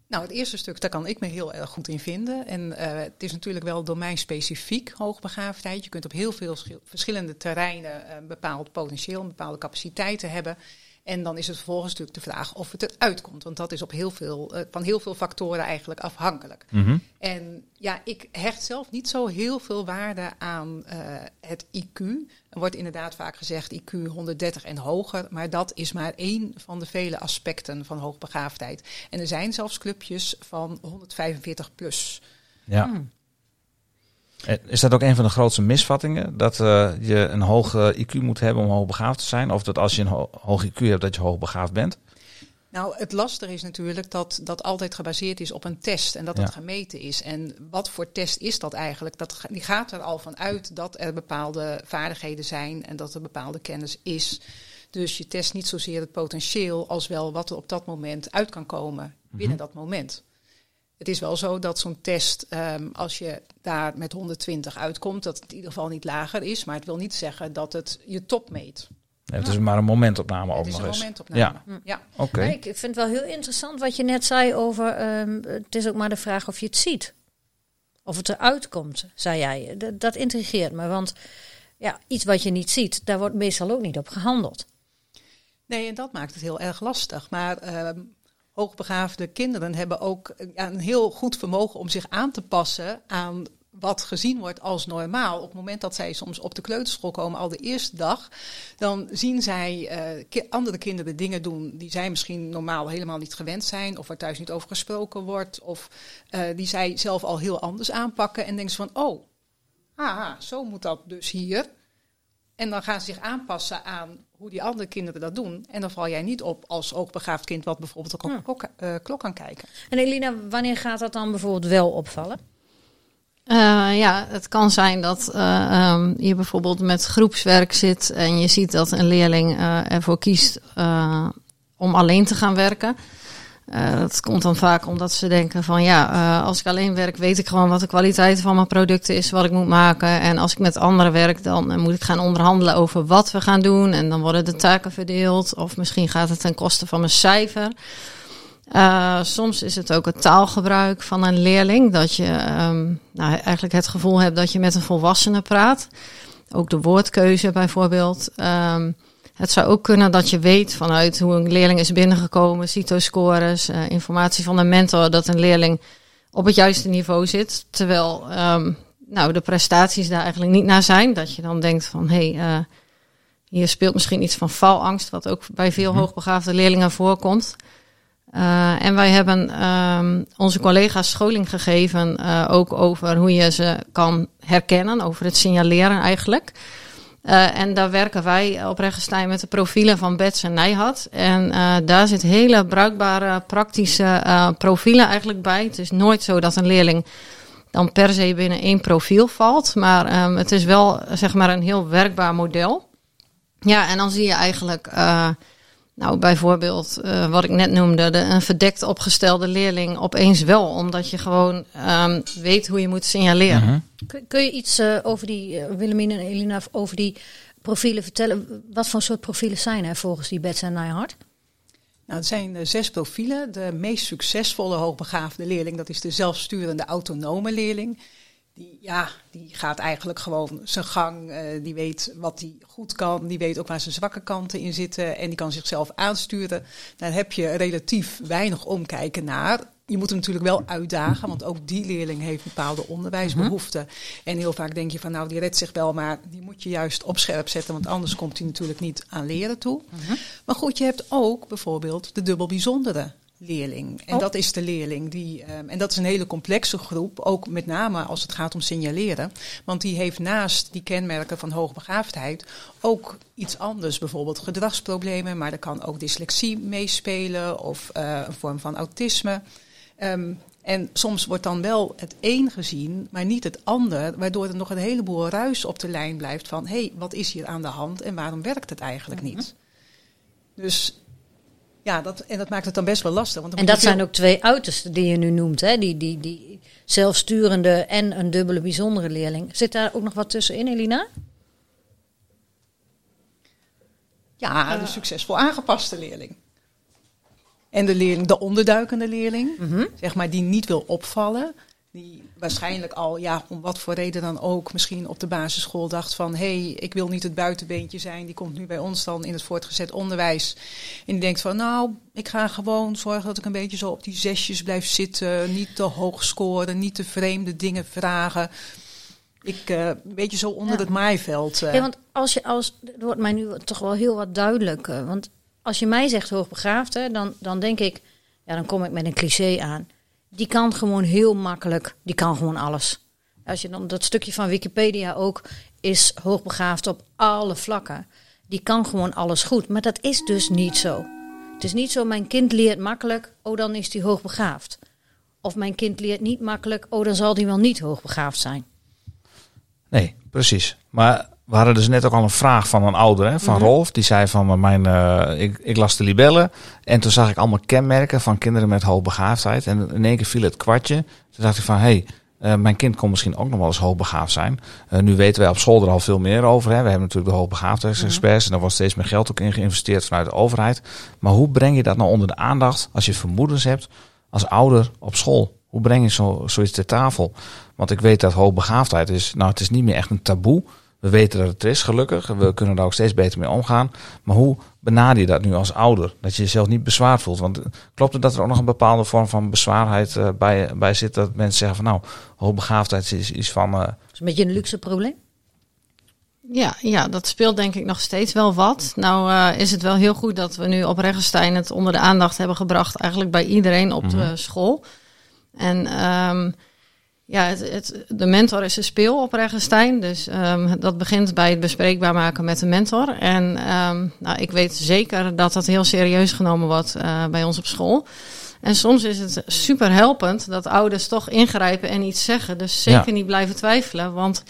Nou, het eerste stuk, daar kan ik me heel erg goed in vinden. En eh, het is natuurlijk wel domeinspecifiek hoogbegaafdheid. Je kunt op heel veel schil- verschillende terreinen eh, een bepaald potentieel, een bepaalde capaciteiten hebben. En dan is het vervolgens natuurlijk de vraag of het eruit komt. Want dat is op heel veel, eh, van heel veel factoren eigenlijk afhankelijk. Mhm. En ja, ik hecht zelf niet zo heel veel waarde aan eh, het IQ. Er wordt inderdaad vaak gezegd IQ 130 en hoger, maar dat is maar één van de vele aspecten van hoogbegaafdheid. En er zijn zelfs clubjes van 145 plus. Ja. Hm. En Is dat ook een van de grootste misvattingen? Dat eh, je een hoog eh, IQ moet hebben om hoogbegaafd te zijn? Of dat als je een ho- hoog IQ hebt, dat je hoogbegaafd bent? Nou, het lastige is natuurlijk dat dat altijd gebaseerd is op een test en dat dat gemeten is. En wat voor test is dat eigenlijk? Dat, die gaat er al van uit dat er bepaalde vaardigheden zijn en dat er bepaalde kennis is. Dus je test niet zozeer het potentieel als wel wat er op dat moment uit kan komen binnen dat moment. Het is wel zo dat zo'n test, ehm, als je daar met 120 uitkomt, dat het in ieder geval niet lager is. Maar het wil niet zeggen dat het je top meet. Ja, het is maar een momentopname ook het is nog een eens. momentopname. ja. Oké. Ja, ik vind het wel heel interessant wat je net zei over. ehm, het is ook maar de vraag of je het ziet. Of het eruit komt, zei jij. Dat, dat intrigeert me. Want ja, iets wat je niet ziet, daar wordt meestal ook niet op gehandeld. Nee, en dat maakt het heel erg lastig. Maar ehm, hoogbegaafde kinderen hebben ook eh, een heel goed vermogen om zich aan te passen aan wat gezien wordt als normaal. Op het moment dat zij soms op de kleuterschool komen, al de eerste dag, dan zien zij eh, andere kinderen dingen doen die zij misschien normaal helemaal niet gewend zijn, of waar thuis niet over gesproken wordt, of eh, die zij zelf al heel anders aanpakken en denken ze van, oh, ah, zo moet dat dus hier. En dan gaan ze zich aanpassen aan hoe die andere kinderen dat doen. En dan val jij niet op als hoogbegaafd kind wat bijvoorbeeld ook op Ja. klok, eh, klok kan kijken. En Elina, wanneer gaat dat dan bijvoorbeeld wel opvallen? Eh, ja, het kan zijn dat eh, ehm, je bijvoorbeeld met groepswerk zit en je ziet dat een leerling eh, ervoor kiest eh, om alleen te gaan werken. Eh, dat komt dan vaak omdat ze denken van ja, eh, als ik alleen werk weet ik gewoon wat de kwaliteit van mijn producten is, wat ik moet maken. En als ik met anderen werk, dan eh, moet ik gaan onderhandelen over wat we gaan doen. En dan worden de taken verdeeld. Of misschien gaat het ten koste van mijn cijfer. Soms is het ook het taalgebruik van een leerling. Dat je ehm, nou, eigenlijk het gevoel hebt dat je met een volwassene praat. Ook de woordkeuze bijvoorbeeld. Ehm, het zou ook kunnen dat je weet vanuit hoe een leerling is binnengekomen, CITO-scores, eh, informatie van een mentor, dat een leerling op het juiste niveau zit. Terwijl ehm, nou, de prestaties daar eigenlijk niet naar zijn. Dat je dan denkt van hé, hey, eh, hier speelt misschien iets van faalangst, wat ook bij veel Mhm. hoogbegaafde leerlingen voorkomt. Uh, en wij hebben um, onze collega's scholing gegeven, uh, ook over hoe je ze kan herkennen, over het signaleren eigenlijk. Uh, en daar werken wij op Regenstein met de profielen van Bets en Nijhat. En daar zit hele bruikbare, praktische profielen eigenlijk bij. Het is nooit zo dat een leerling dan per se binnen één profiel valt. Maar um, het is wel zeg maar een heel werkbaar model. Ja, en dan zie je eigenlijk nou, bijvoorbeeld uh, wat ik net noemde, de, een verdekt opgestelde leerling opeens wel, omdat je gewoon um, weet hoe je moet signaleren. Mhm. Uh-huh. Kun, kun, je iets uh, over die, uh, Willemine en Elina, over die profielen vertellen? Wat voor soort profielen zijn er volgens die Bets en Nijhart? Nou, het zijn uh, zes profielen. De meest succesvolle hoogbegaafde leerling, dat is de zelfsturende autonome leerling. Die, ja, die gaat eigenlijk gewoon zijn gang. Uh, die weet wat hij goed kan. Die weet ook waar zijn zwakke kanten in zitten. En die kan zichzelf aansturen. Daar heb je relatief weinig omkijken naar. Je moet hem natuurlijk wel uitdagen, want ook die leerling heeft bepaalde onderwijsbehoeften. Mm-hmm. En heel vaak denk je van, nou, die redt zich wel, maar die moet je juist op scherp zetten, want anders komt hij natuurlijk niet aan leren toe. Mm-hmm. Maar goed, je hebt ook bijvoorbeeld de dubbel bijzondere leerling. En oh. dat is de leerling die, um, en dat is een hele complexe groep, ook met name als het gaat om signaleren. Want die heeft naast die kenmerken van hoogbegaafdheid ook iets anders, bijvoorbeeld gedragsproblemen, maar er kan ook dyslexie meespelen of uh, een vorm van autisme. Um, en soms wordt dan wel het een gezien, maar niet het ander, waardoor er nog een heleboel ruis op de lijn blijft van hé, hey, wat is hier aan de hand en waarom werkt het eigenlijk niet? Dus Ja, dat, en dat maakt het dan best wel lastig. Want En dat je zijn ook twee uitersten die je nu noemt. Hè? Die, die, die zelfsturende en een dubbele bijzondere leerling. Zit daar ook nog wat tussenin, Elina? Ja, de succesvol aangepaste leerling. En de leerling, de onderduikende leerling, zeg maar, die niet wil opvallen. Die waarschijnlijk al, ja, om wat voor reden dan ook, misschien op de basisschool dacht van... hé, hey, ik wil niet het buitenbeentje zijn. Die komt nu bij ons dan in het voortgezet onderwijs. En die denkt van, nou, ik ga gewoon zorgen dat ik een beetje zo op die zesjes blijf zitten. Niet te hoog scoren, niet te vreemde dingen vragen. Ik, eh, een beetje zo onder Ja. het maaiveld. eh. Ja, want als je als, het wordt mij nu toch wel heel wat duidelijker. Want als je mij zegt hoogbegaafd, hè, dan, dan denk ik, ja, dan kom ik met een cliché aan. Die kan gewoon heel makkelijk, die kan gewoon alles. Als je dan dat stukje van Wikipedia ook is hoogbegaafd op alle vlakken. Die kan gewoon alles goed, maar dat is dus niet zo. Het is niet zo, mijn kind leert makkelijk, oh dan is die hoogbegaafd. Of mijn kind leert niet makkelijk, oh dan zal die wel niet hoogbegaafd zijn. Nee, precies. Maar we hadden dus net ook al een vraag van een ouder, hè, van Mhm. Rolf. Die zei van, mijn, eh, ik, ik las de libellen en toen zag ik allemaal kenmerken van kinderen met hoogbegaafdheid. En in één keer viel het kwartje. Toen dacht ik van, hé, hey, eh, mijn kind kon misschien ook nog wel eens hoogbegaafd zijn. Eh, nu weten wij op school er al veel meer over. Hè. We hebben natuurlijk de hoogbegaafdheidsexperts en daar wordt steeds meer geld ook in geïnvesteerd vanuit de overheid. Maar hoe breng je dat nou onder de aandacht als je vermoedens hebt als ouder op school? Hoe breng je zo, zoiets ter tafel? Want ik weet dat hoogbegaafdheid is, nou het is niet meer echt een taboe. We weten dat het er is, gelukkig. We kunnen daar ook steeds beter mee omgaan. Maar hoe benader je dat nu als ouder? Dat je jezelf niet bezwaard voelt. Want eh, klopt het dat er ook nog een bepaalde vorm van bezwaarheid eh, bij, bij zit? Dat mensen zeggen van nou, hoogbegaafdheid is iets van... eh, Dat is een beetje een luxe probleem. Ja, ja, dat speelt denk ik nog steeds wel wat. Nou eh, is het wel heel goed dat we nu op Regenstein het onder de aandacht hebben gebracht, eigenlijk bij iedereen op de school. En ehm, ja, het, het, de mentor is een speel op Regenstein. Dus ehm, dat begint bij het bespreekbaar maken met de mentor. En ehm, nou, ik weet zeker dat dat heel serieus genomen wordt eh, bij ons op school. En soms is het super helpend dat ouders toch ingrijpen en iets zeggen. Dus zeker Ja. niet blijven twijfelen. Want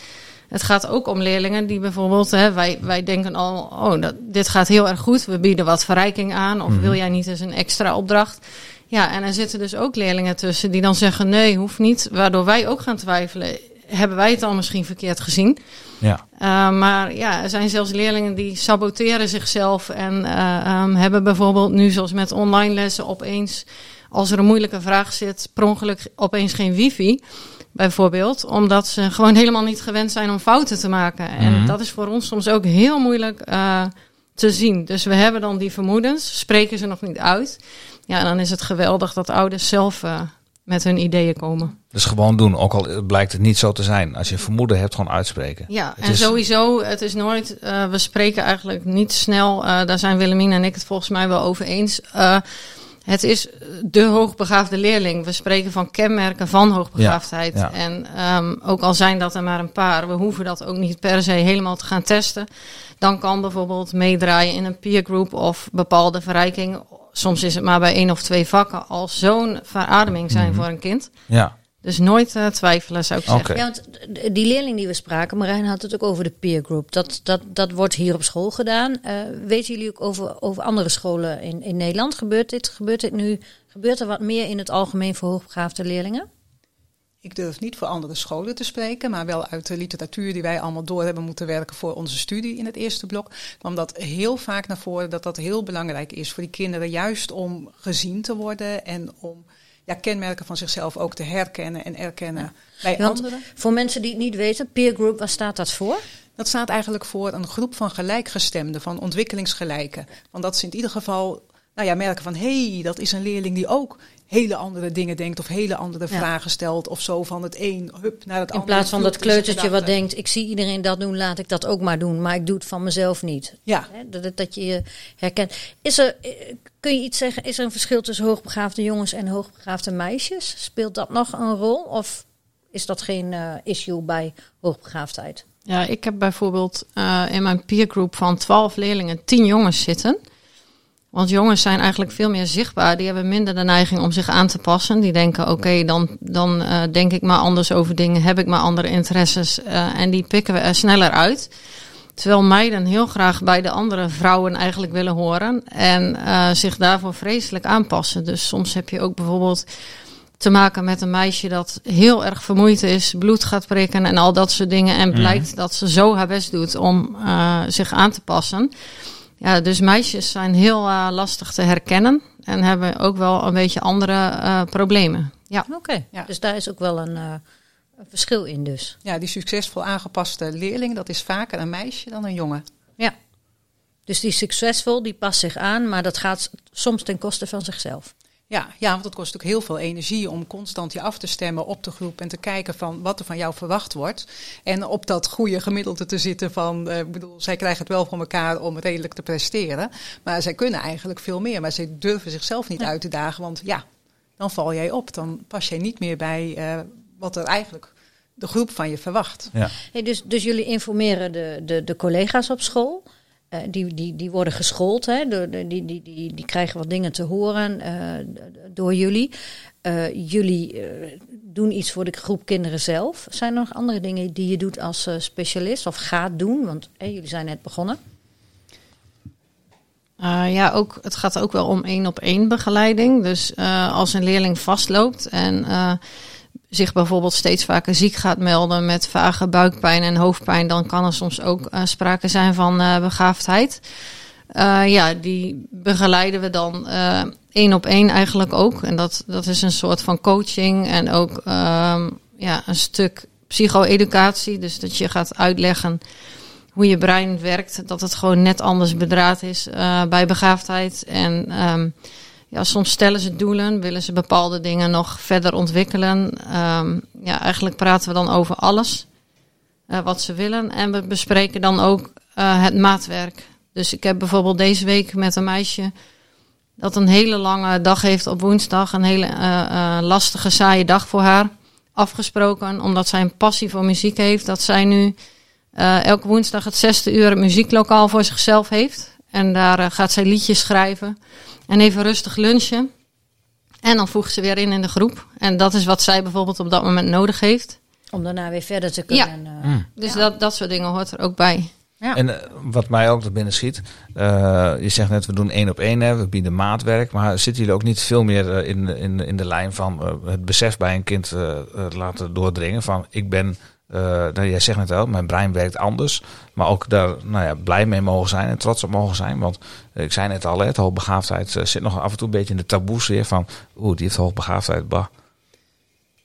het gaat ook om leerlingen die bijvoorbeeld, hè, wij, wij denken al, oh, dat, dit gaat heel erg goed. We bieden wat verrijking aan. Of wil jij niet eens een extra opdracht? Ja, en er zitten dus ook leerlingen tussen die dan zeggen, nee, hoeft niet. Waardoor wij ook gaan twijfelen. Hebben wij het dan misschien verkeerd gezien? ja. Uh, maar ja, er zijn zelfs leerlingen die saboteren zichzelf en uh, um, hebben bijvoorbeeld nu, zoals met online lessen, opeens, als er een moeilijke vraag zit, per ongeluk opeens geen wifi. Bijvoorbeeld, omdat ze gewoon helemaal niet gewend zijn om fouten te maken. Mm -hmm. En dat is voor ons soms ook heel moeilijk uh, te zien. Dus we hebben dan die vermoedens, spreken ze nog niet uit. Ja, en dan is het geweldig dat ouders zelf uh, met hun ideeën komen. Dus gewoon doen, ook al blijkt het niet zo te zijn. Als je vermoeden hebt, gewoon uitspreken. Ja, het en is... sowieso, het is nooit, uh, we spreken eigenlijk niet snel. Uh, daar zijn Willemien en ik het volgens mij wel over eens. Het is de hoogbegaafde leerling. We spreken van kenmerken van hoogbegaafdheid. Ja, ja. En um, ook al zijn dat er maar een paar, we hoeven dat ook niet per se helemaal te gaan testen. Dan kan bijvoorbeeld meedraaien in een peergroup of bepaalde verrijking. Soms is het maar bij één of twee vakken al zo'n verademing zijn mm -hmm. voor een kind. Ja. Dus nooit uh, twijfelen, zou ik zeggen. Okay. Ja, want die leerling die we spraken, Marijn had het ook over de peer group. Dat, dat, dat wordt hier op school gedaan. Uh, weten jullie ook over, over andere scholen in, in Nederland? Gebeurt dit, gebeurt dit nu? Gebeurt er wat meer in het algemeen voor hoogbegaafde leerlingen? Ik durf niet voor andere scholen te spreken, maar wel uit de literatuur die wij allemaal door hebben moeten werken voor onze studie in het eerste blok, kwam dat heel vaak naar voren dat dat heel belangrijk is voor die kinderen, juist om gezien te worden en om ja, kenmerken van zichzelf ook te herkennen en erkennen ja. bij Want anderen. Voor mensen die het niet weten, peer group, waar staat dat voor? Dat staat eigenlijk voor een groep van gelijkgestemden, van ontwikkelingsgelijken. Want dat is in ieder geval, nou ja, merken van hé, hey, dat is een leerling die ook hele andere dingen denkt of hele andere ja. vragen stelt of zo van het een hup naar het In andere. In plaats van dat kleutertje wat denkt, ik zie iedereen dat doen, laat ik dat ook maar doen, maar ik doe het van mezelf niet. Ja. Dat, dat je je herkent. Is er, kun je iets zeggen, is er een verschil tussen hoogbegaafde jongens en hoogbegaafde meisjes? Speelt dat nog een rol of is dat geen uh, issue bij hoogbegaafdheid? Ja, ik heb bijvoorbeeld uh, in mijn peergroep van 12 leerlingen 10 jongens zitten. Want jongens zijn eigenlijk veel meer zichtbaar. Die hebben minder de neiging om zich aan te passen. Die denken, oké, okay, dan, dan uh, denk ik maar anders over dingen. Heb ik maar andere interesses. Uh, en die pikken we er sneller uit. Terwijl meiden heel graag bij de andere vrouwen eigenlijk willen horen en uh, zich daarvoor vreselijk aanpassen. Dus soms heb je ook bijvoorbeeld te maken met een meisje dat heel erg vermoeid is, bloed gaat prikken en al dat soort dingen. En blijkt mm. dat ze zo haar best doet om uh, zich aan te passen. Ja, dus meisjes zijn heel uh, lastig te herkennen en hebben ook wel een beetje andere uh, problemen. Ja. Oké, ja. dus daar is ook wel een, een, verschil in dus. Ja, die succesvol aangepaste leerling, dat is vaker een meisje dan een jongen. Ja, dus die succesvol, die past zich aan, maar dat gaat soms ten koste van zichzelf. Ja, ja, want het kost ook heel veel energie om constant je af te stemmen op de groep en te kijken van wat er van jou verwacht wordt. En op dat goede gemiddelde te zitten van, uh, bedoel, zij krijgen het wel voor elkaar om redelijk te presteren. Maar zij kunnen eigenlijk veel meer, maar zij durven zichzelf niet uit te dagen, want ja, dan val jij op. Dan pas jij niet meer bij uh, wat er eigenlijk de groep van je verwacht. Ja. Hey, dus, dus jullie informeren de, de, de collega's op school. Uh, die, die, die worden geschoold, hè? Door, die, die, die, die krijgen wat dingen te horen uh, door jullie. Uh, jullie doen iets voor de groep kinderen zelf. Zijn er nog andere dingen die je doet als specialist of gaat doen? Want jullie zijn net begonnen. ja, ook, het gaat ook wel om één op één begeleiding. Dus als een leerling vastloopt en zich bijvoorbeeld steeds vaker ziek gaat melden met vage buikpijn en hoofdpijn, dan kan er soms ook uh, sprake zijn van uh, begaafdheid. Uh, ja, die begeleiden we dan één op één eigenlijk ook. En dat, dat is een soort van coaching en ook um, ja, een stuk psycho-educatie. Dus dat je gaat uitleggen hoe je brein werkt, dat het gewoon net anders bedraad is bij begaafdheid. En um, ja, soms stellen ze doelen, willen ze bepaalde dingen nog verder ontwikkelen. Um, ja, eigenlijk praten we dan over alles uh, wat ze willen. En we bespreken dan ook uh, het maatwerk. Dus ik heb bijvoorbeeld deze week met een meisje dat een hele lange dag heeft op woensdag. Een hele uh, lastige, saaie dag voor haar afgesproken. Omdat zij een passie voor muziek heeft. Dat zij nu elke woensdag het zesde uur het muzieklokaal voor zichzelf heeft. En daar gaat zij liedjes schrijven. En even rustig lunchen. En dan voegt ze weer in in de groep. En dat is wat zij bijvoorbeeld op dat moment nodig heeft. Om daarna weer verder te kunnen. Ja. Uh, Dus Dat, dat soort dingen hoort er ook bij. Ja. En uh, wat mij ook er binnen schiet, uh, je zegt net we doen één op één, hè, we bieden maatwerk, maar zitten jullie ook niet veel meer in, in, in de lijn van het besef bij een kind laten doordringen van ik ben uh, nou, jij zegt net al, mijn brein werkt anders. Maar ook daar nou ja, blij mee mogen zijn en trots op mogen zijn. Want ik zei net al, het hoogbegaafdheid uh, zit nog af en toe een beetje in de taboes weer van... Oeh, die heeft hoogbegaafdheid, bah.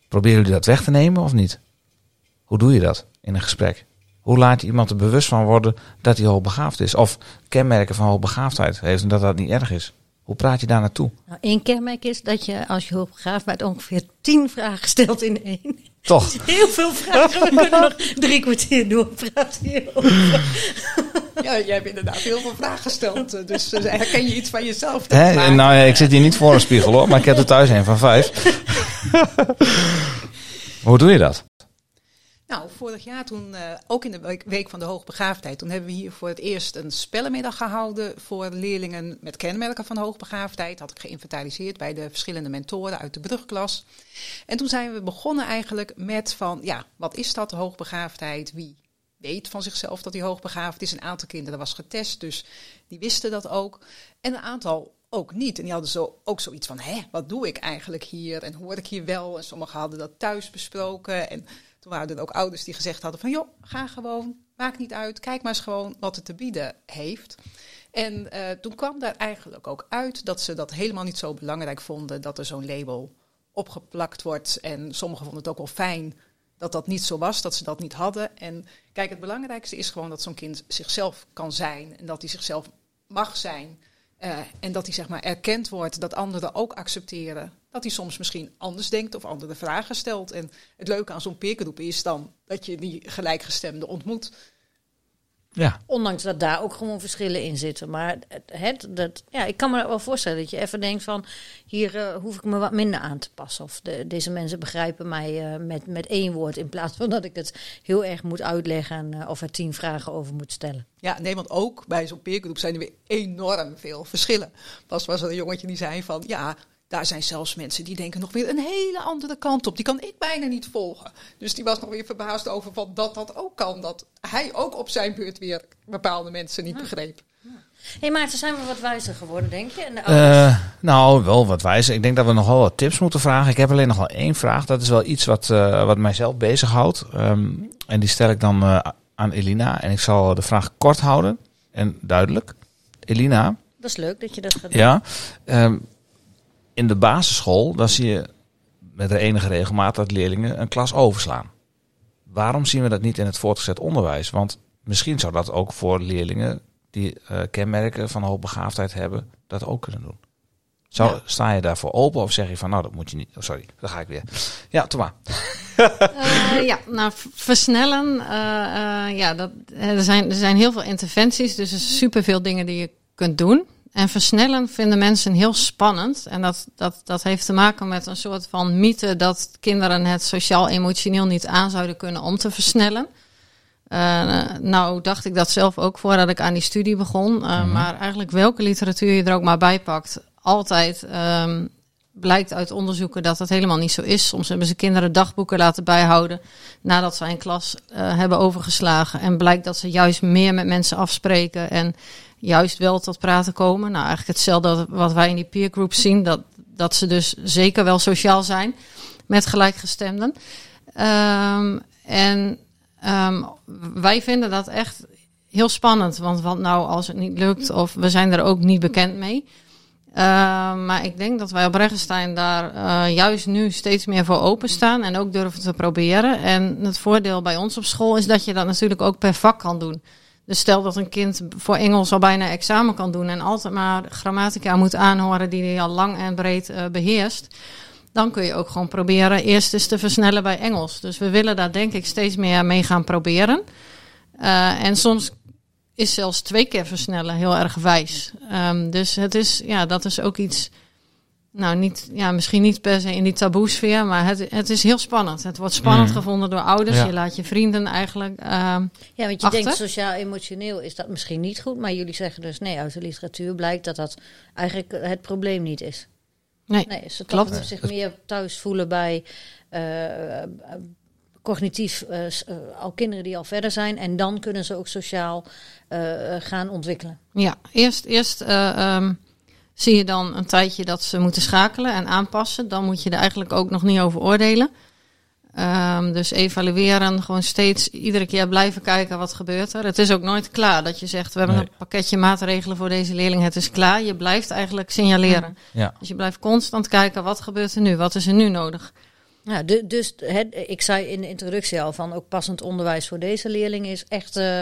Proberen jullie dat weg te nemen of niet? Hoe doe je dat in een gesprek? Hoe laat je iemand er bewust van worden dat hij hoogbegaafd is? Of kenmerken van hoogbegaafdheid heeft en dat dat niet erg is? Hoe praat je daar naartoe? Nou, één kenmerk is dat je als je hoogbegaafd bent ongeveer tien vragen stelt in één. Toch? <laughs> Heel veel vragen. We kunnen nog drie kwartier doorpraten hierover. <laughs> Ja, jij hebt inderdaad heel veel vragen gesteld. Dus uh, herken je iets van jezelf? Hè? Nou ja, ik zit hier niet voor een spiegel hoor, maar ik heb er thuis een van vijf. <laughs> Hoe doe je dat? Nou, vorig jaar toen, uh, ook in de week van de hoogbegaafdheid, toen hebben we hier voor het eerst een spellenmiddag gehouden voor leerlingen met kenmerken van hoogbegaafdheid. Had ik geïnventariseerd bij de verschillende mentoren uit de brugklas. En toen zijn we begonnen eigenlijk met van, ja, wat is dat, hoogbegaafdheid? Wie weet van zichzelf dat hij hoogbegaafd is? Een aantal kinderen was getest, dus die wisten dat ook. En een aantal ook niet. En die hadden zo, ook zoiets van, hé, wat doe ik eigenlijk hier? En hoor ik hier wel? En sommigen hadden dat thuis besproken en... Toen waren er ook ouders die gezegd hadden van joh, ga gewoon, maakt niet uit, kijk maar eens gewoon wat het te bieden heeft. En uh, toen kwam daar eigenlijk ook uit dat ze dat helemaal niet zo belangrijk vonden dat er zo'n label opgeplakt wordt. En sommigen vonden het ook wel fijn dat dat niet zo was, dat ze dat niet hadden. En kijk, het belangrijkste is gewoon dat zo'n kind zichzelf kan zijn en dat hij zichzelf mag zijn. Uh, en dat hij zeg maar erkend wordt, dat anderen ook accepteren dat hij soms misschien anders denkt of andere vragen stelt. En het leuke aan zo'n peergroep is dan dat je die gelijkgestemde ontmoet. Ja. Ondanks dat daar ook gewoon verschillen in zitten. Maar het, dat, ja, ik kan me wel voorstellen dat je even denkt van... hier uh, hoef ik me wat minder aan te passen. Of de, deze mensen begrijpen mij uh, met, met één woord... in plaats van dat ik het heel erg moet uitleggen... Uh, of er tien vragen over moet stellen. Ja, nee, want ook bij zo'n peergroep zijn er weer enorm veel verschillen. Pas was er een jongetje die zei van... ja, Daar zijn zelfs mensen die denken nog weer een hele andere kant op. Die kan ik bijna niet volgen. Dus die was nog weer verbaasd over van dat dat ook kan. Dat hij ook op zijn beurt weer bepaalde mensen niet begreep. hey Maarten, zijn we wat wijzer geworden, denk je? En de? Eh, nou, wel wat wijzer. Ik denk dat we nog wel wat tips moeten vragen. Ik heb alleen nog wel één vraag. Dat is wel iets wat, eh, wat mijzelf bezighoudt. Ehm, en die stel ik dan eh, aan Elina. En ik zal de vraag kort houden en duidelijk. Elina, dat is leuk dat je dat gaat doen. ja. ehm, in de basisschool, dan zie je met de enige regelmaat dat leerlingen een klas overslaan. Waarom zien we dat niet in het voortgezet onderwijs? Want misschien zou dat ook voor leerlingen die eh, kenmerken van hoogbegaafdheid hebben, dat ook kunnen doen. Zou, Ja. Sta je daarvoor open of zeg je van nou dat moet je niet? Oh, sorry, daar ga ik weer. Ja, Thomas. <laughs> Eh, ja, nou, versnellen. eh, ja, dat, er, zijn, er zijn heel veel interventies, dus er zijn superveel dingen die je kunt doen. En versnellen vinden mensen heel spannend. En dat, dat, dat heeft te maken met een soort van mythe dat kinderen het sociaal-emotioneel niet aan zouden kunnen om te versnellen. Eh, nou dacht ik dat zelf ook voordat ik aan die studie begon. Eh, Maar eigenlijk welke literatuur je er ook maar bij pakt, altijd ehm, blijkt uit onderzoeken dat dat helemaal niet zo is. Soms hebben ze kinderen dagboeken laten bijhouden nadat zij een klas eh, hebben overgeslagen. En blijkt dat ze juist meer met mensen afspreken en juist wel tot praten komen. Nou, eigenlijk hetzelfde wat wij in die peer group zien. Dat, dat ze dus zeker wel sociaal zijn met gelijkgestemden. Ehm, en ehm, wij vinden dat echt heel spannend. Want wat nou als het niet lukt of we zijn er ook niet bekend mee. Ehm, maar ik denk dat wij op Regenstein daar eh, juist nu steeds meer voor openstaan en ook durven te proberen. En het voordeel bij ons op school is dat je dat natuurlijk ook per vak kan doen. Dus stel dat een kind voor Engels al bijna examen kan doen en altijd maar grammatica moet aanhoren die hij al lang en breed eh, beheerst. Dan kun je ook gewoon proberen eerst eens te versnellen bij Engels. Dus we willen daar denk ik steeds meer mee gaan proberen. Eh, en soms is zelfs twee keer versnellen heel erg wijs. Ehm, dus het is, ja, dat is ook iets. Nou, niet, ja, misschien niet per se in die taboesfeer, maar het, het is heel spannend. Het wordt spannend Mhm. gevonden door ouders. Ja. Je laat je vrienden eigenlijk. ehm, Ja, want je Achter? denkt sociaal-emotioneel is dat misschien niet goed, maar jullie zeggen dus nee, uit de literatuur blijkt dat dat eigenlijk het probleem niet is. nee. Nee, ze Klopt. zich meer thuis voelen bij eh, cognitief eh, eh, al kinderen die al verder zijn en dan kunnen ze ook sociaal gaan ontwikkelen. Ja, eerst, eerst eh, ehm, zie je dan een tijdje dat ze moeten schakelen en aanpassen. Dan moet je er eigenlijk ook nog niet over oordelen. Ehm, dus evalueren, gewoon steeds iedere keer blijven kijken wat gebeurt er. Het is ook nooit klaar dat je zegt, we hebben Nee. een pakketje maatregelen voor deze leerling, het is klaar. Je blijft eigenlijk signaleren. Ja. Dus je blijft constant kijken, wat gebeurt er nu? Wat is er nu nodig? Ja, du- dus het, ik zei in de introductie al van ook passend onderwijs voor deze leerlingen is echt. eh,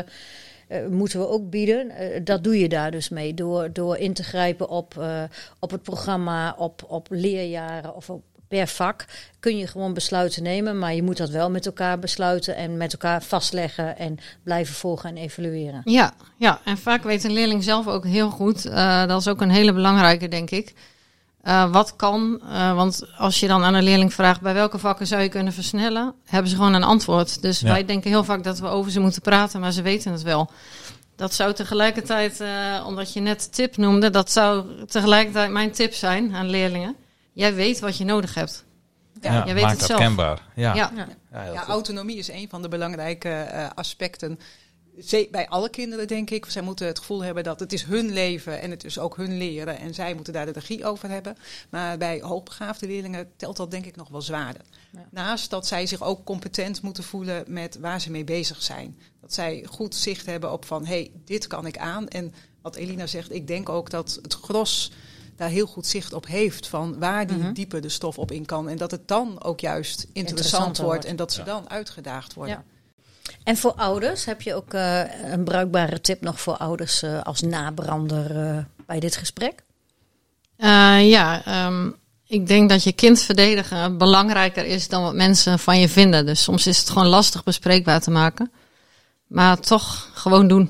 eh, moeten we ook bieden. Eh, dat doe je daar dus mee. Door, door in te grijpen op, eh, op het programma, op, op leerjaren of op, per vak. Kun je gewoon besluiten nemen. Maar je moet dat wel met elkaar besluiten en met elkaar vastleggen. En blijven volgen en evalueren. Ja, ja, en vaak weet een leerling zelf ook heel goed. dat is ook een hele belangrijke, denk ik. Eh, wat kan, eh, want als je dan aan een leerling vraagt bij welke vakken zou je kunnen versnellen, hebben ze gewoon een antwoord. Dus Ja. wij denken heel vaak dat we over ze moeten praten, maar ze weten het wel. Dat zou tegelijkertijd, eh, omdat je net tip noemde, dat zou tegelijkertijd mijn tip zijn aan leerlingen. Jij weet wat je nodig hebt. Ja, jij weet maakt het zelf. kenbaar. Ja. Ja. Autonomie is een van de belangrijke eh, aspecten. Bij alle kinderen, denk ik. Zij moeten het gevoel hebben dat het is hun leven en het is ook hun leren. En zij moeten daar de regie over hebben. Maar bij hoogbegaafde leerlingen telt dat denk ik nog wel zwaarder. Ja. Naast dat zij zich ook competent moeten voelen met waar ze mee bezig zijn. Dat zij goed zicht hebben op van, hé, hey, dit kan ik aan. En wat Elina zegt, ik denk ook dat het gros daar heel goed zicht op heeft van waar die Mhm. diepe de stof op in kan. En dat het dan ook juist interessant wordt wordt. en dat ze Ja. dan uitgedaagd worden. Ja. En voor ouders, heb je ook eh, een bruikbare tip nog voor ouders eh, als nabrander eh, bij dit gesprek? Eh, ja, ehm, ik denk dat je kind verdedigen belangrijker is dan wat mensen van je vinden. Dus soms is het gewoon lastig bespreekbaar te maken. Maar toch gewoon doen.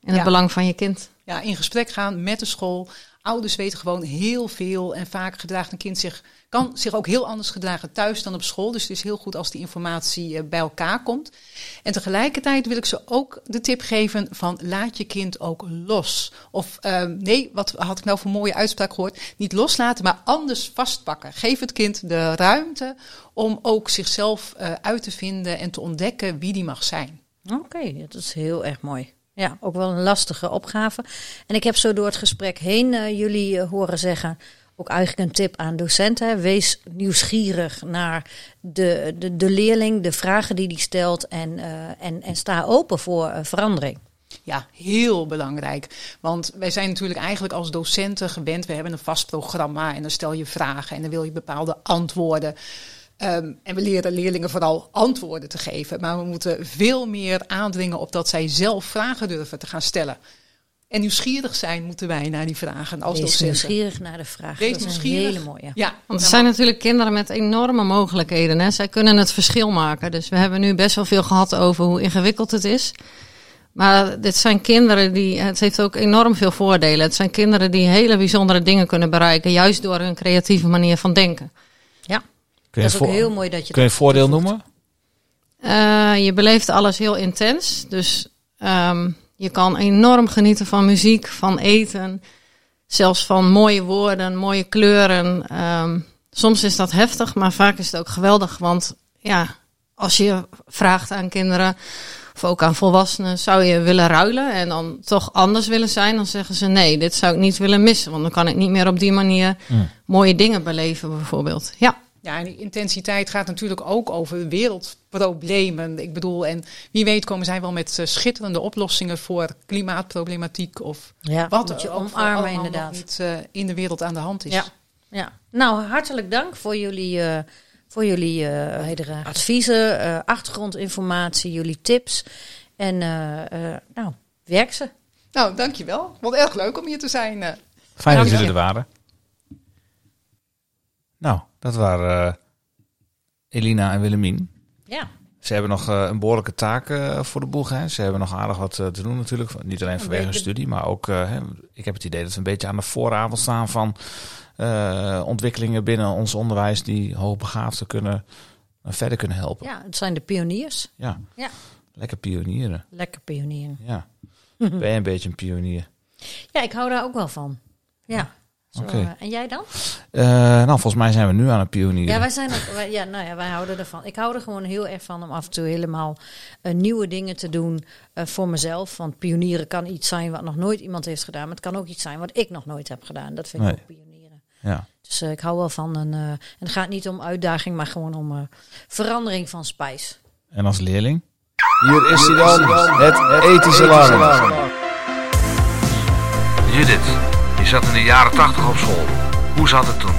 In het Ja. belang van je kind. Ja, in gesprek gaan met de school. Ouders weten gewoon heel veel en vaak gedraagt een kind zich, kan zich ook heel anders gedragen thuis dan op school. Dus het is heel goed als die informatie eh, bij elkaar komt. En tegelijkertijd wil ik ze ook de tip geven van laat je kind ook los. Of uh, nee, wat had ik nou voor mooie uitspraak gehoord? Niet loslaten, maar anders vastpakken. Geef het kind de ruimte om ook zichzelf uh, uit te vinden en te ontdekken wie die mag zijn. Oké, dat is heel erg mooi. Ja, ook wel een lastige opgave. En ik heb zo door het gesprek heen uh, jullie horen zeggen, ook eigenlijk een tip aan docenten. Wees nieuwsgierig naar de, de, de leerling, de vragen die die stelt en, uh, en, en sta open voor verandering. Ja, heel belangrijk. Want wij zijn natuurlijk eigenlijk als docenten gewend. We hebben een vast programma en dan stel je vragen en dan wil je bepaalde antwoorden. Um, en we leren leerlingen vooral antwoorden te geven. Maar we moeten veel meer aandringen op dat zij zelf vragen durven te gaan stellen. En nieuwsgierig zijn moeten wij naar die vragen als Wees docenten. nieuwsgierig naar de vragen. Wees dat is nieuwsgierig. een hele mooie. Ja, Want er zijn natuurlijk kinderen met enorme mogelijkheden. Hè? Zij kunnen het verschil maken. Dus we hebben nu best wel veel gehad over hoe ingewikkeld het is. Maar dit zijn kinderen die. Het heeft ook enorm veel voordelen. Het zijn kinderen die hele bijzondere dingen kunnen bereiken. Juist door hun creatieve manier van denken. Kun Dat is ook voor- heel mooi dat je kun je een voordeel toevoegt. noemen? Eh, je beleeft alles heel intens. Dus ehm, je kan enorm genieten van muziek, van eten. Zelfs van mooie woorden, mooie kleuren. Ehm, soms is dat heftig, maar vaak is het ook geweldig. Want ja, als je vraagt aan kinderen of ook aan volwassenen, zou je willen ruilen en dan toch anders willen zijn? Dan zeggen ze nee, dit zou ik niet willen missen. Want dan kan ik niet meer op die manier Mm. mooie dingen beleven bijvoorbeeld. Ja. Ja, en die intensiteit gaat natuurlijk ook over wereldproblemen. Ik bedoel, en wie weet komen zij wel met eh, schitterende oplossingen voor klimaatproblematiek of Ja, wat moet je er ook voor omarmen inderdaad. niet eh, in de wereld aan de hand is. Ja. Ja. Nou, hartelijk dank voor jullie, eh, voor jullie eh, adviezen, eh, achtergrondinformatie, jullie tips. En eh, eh, nou, werk ze. Nou, dankjewel. Wat erg leuk om hier te zijn. Fijn dat jullie je. er waren. Nou, dat waren eh, Elina en Willemien. Ja. Ze hebben nog eh, een behoorlijke taak eh, voor de boeg. Hè. Ze hebben nog aardig wat te doen natuurlijk. Niet alleen vanwege hun studie, maar ook... hè, ik heb het idee dat we een beetje aan de vooravond staan van ontwikkelingen binnen ons onderwijs die hoogbegaafden kunnen, verder kunnen helpen. ja, het zijn de pioniers. Ja. Ja. Lekker pionieren. Lekker pionieren. Ja. Ben je een beetje een pionier? Ja, ik hou daar ook wel van. Ja. Zo, eh, en jij dan? Eh, nou, volgens mij zijn we nu aan het pionieren. Ja, wij zijn ook, wij, ja, nou ja, wij houden ervan. Ik hou er gewoon heel erg van om af en toe helemaal eh, nieuwe dingen te doen eh, voor mezelf. Want pionieren kan iets zijn wat nog nooit iemand heeft gedaan. Maar het kan ook iets zijn wat ik nog nooit heb gedaan. Dat vind ik ook pionieren. Ja. Dus eh, ik hou wel van een. eh, en het gaat niet om uitdaging, maar gewoon om eh, verandering van spijs. En als leerling? Hier is hij dan, het ethische alarm. Judith, je zat in de jaren 80 op school. Hoe zat het toen?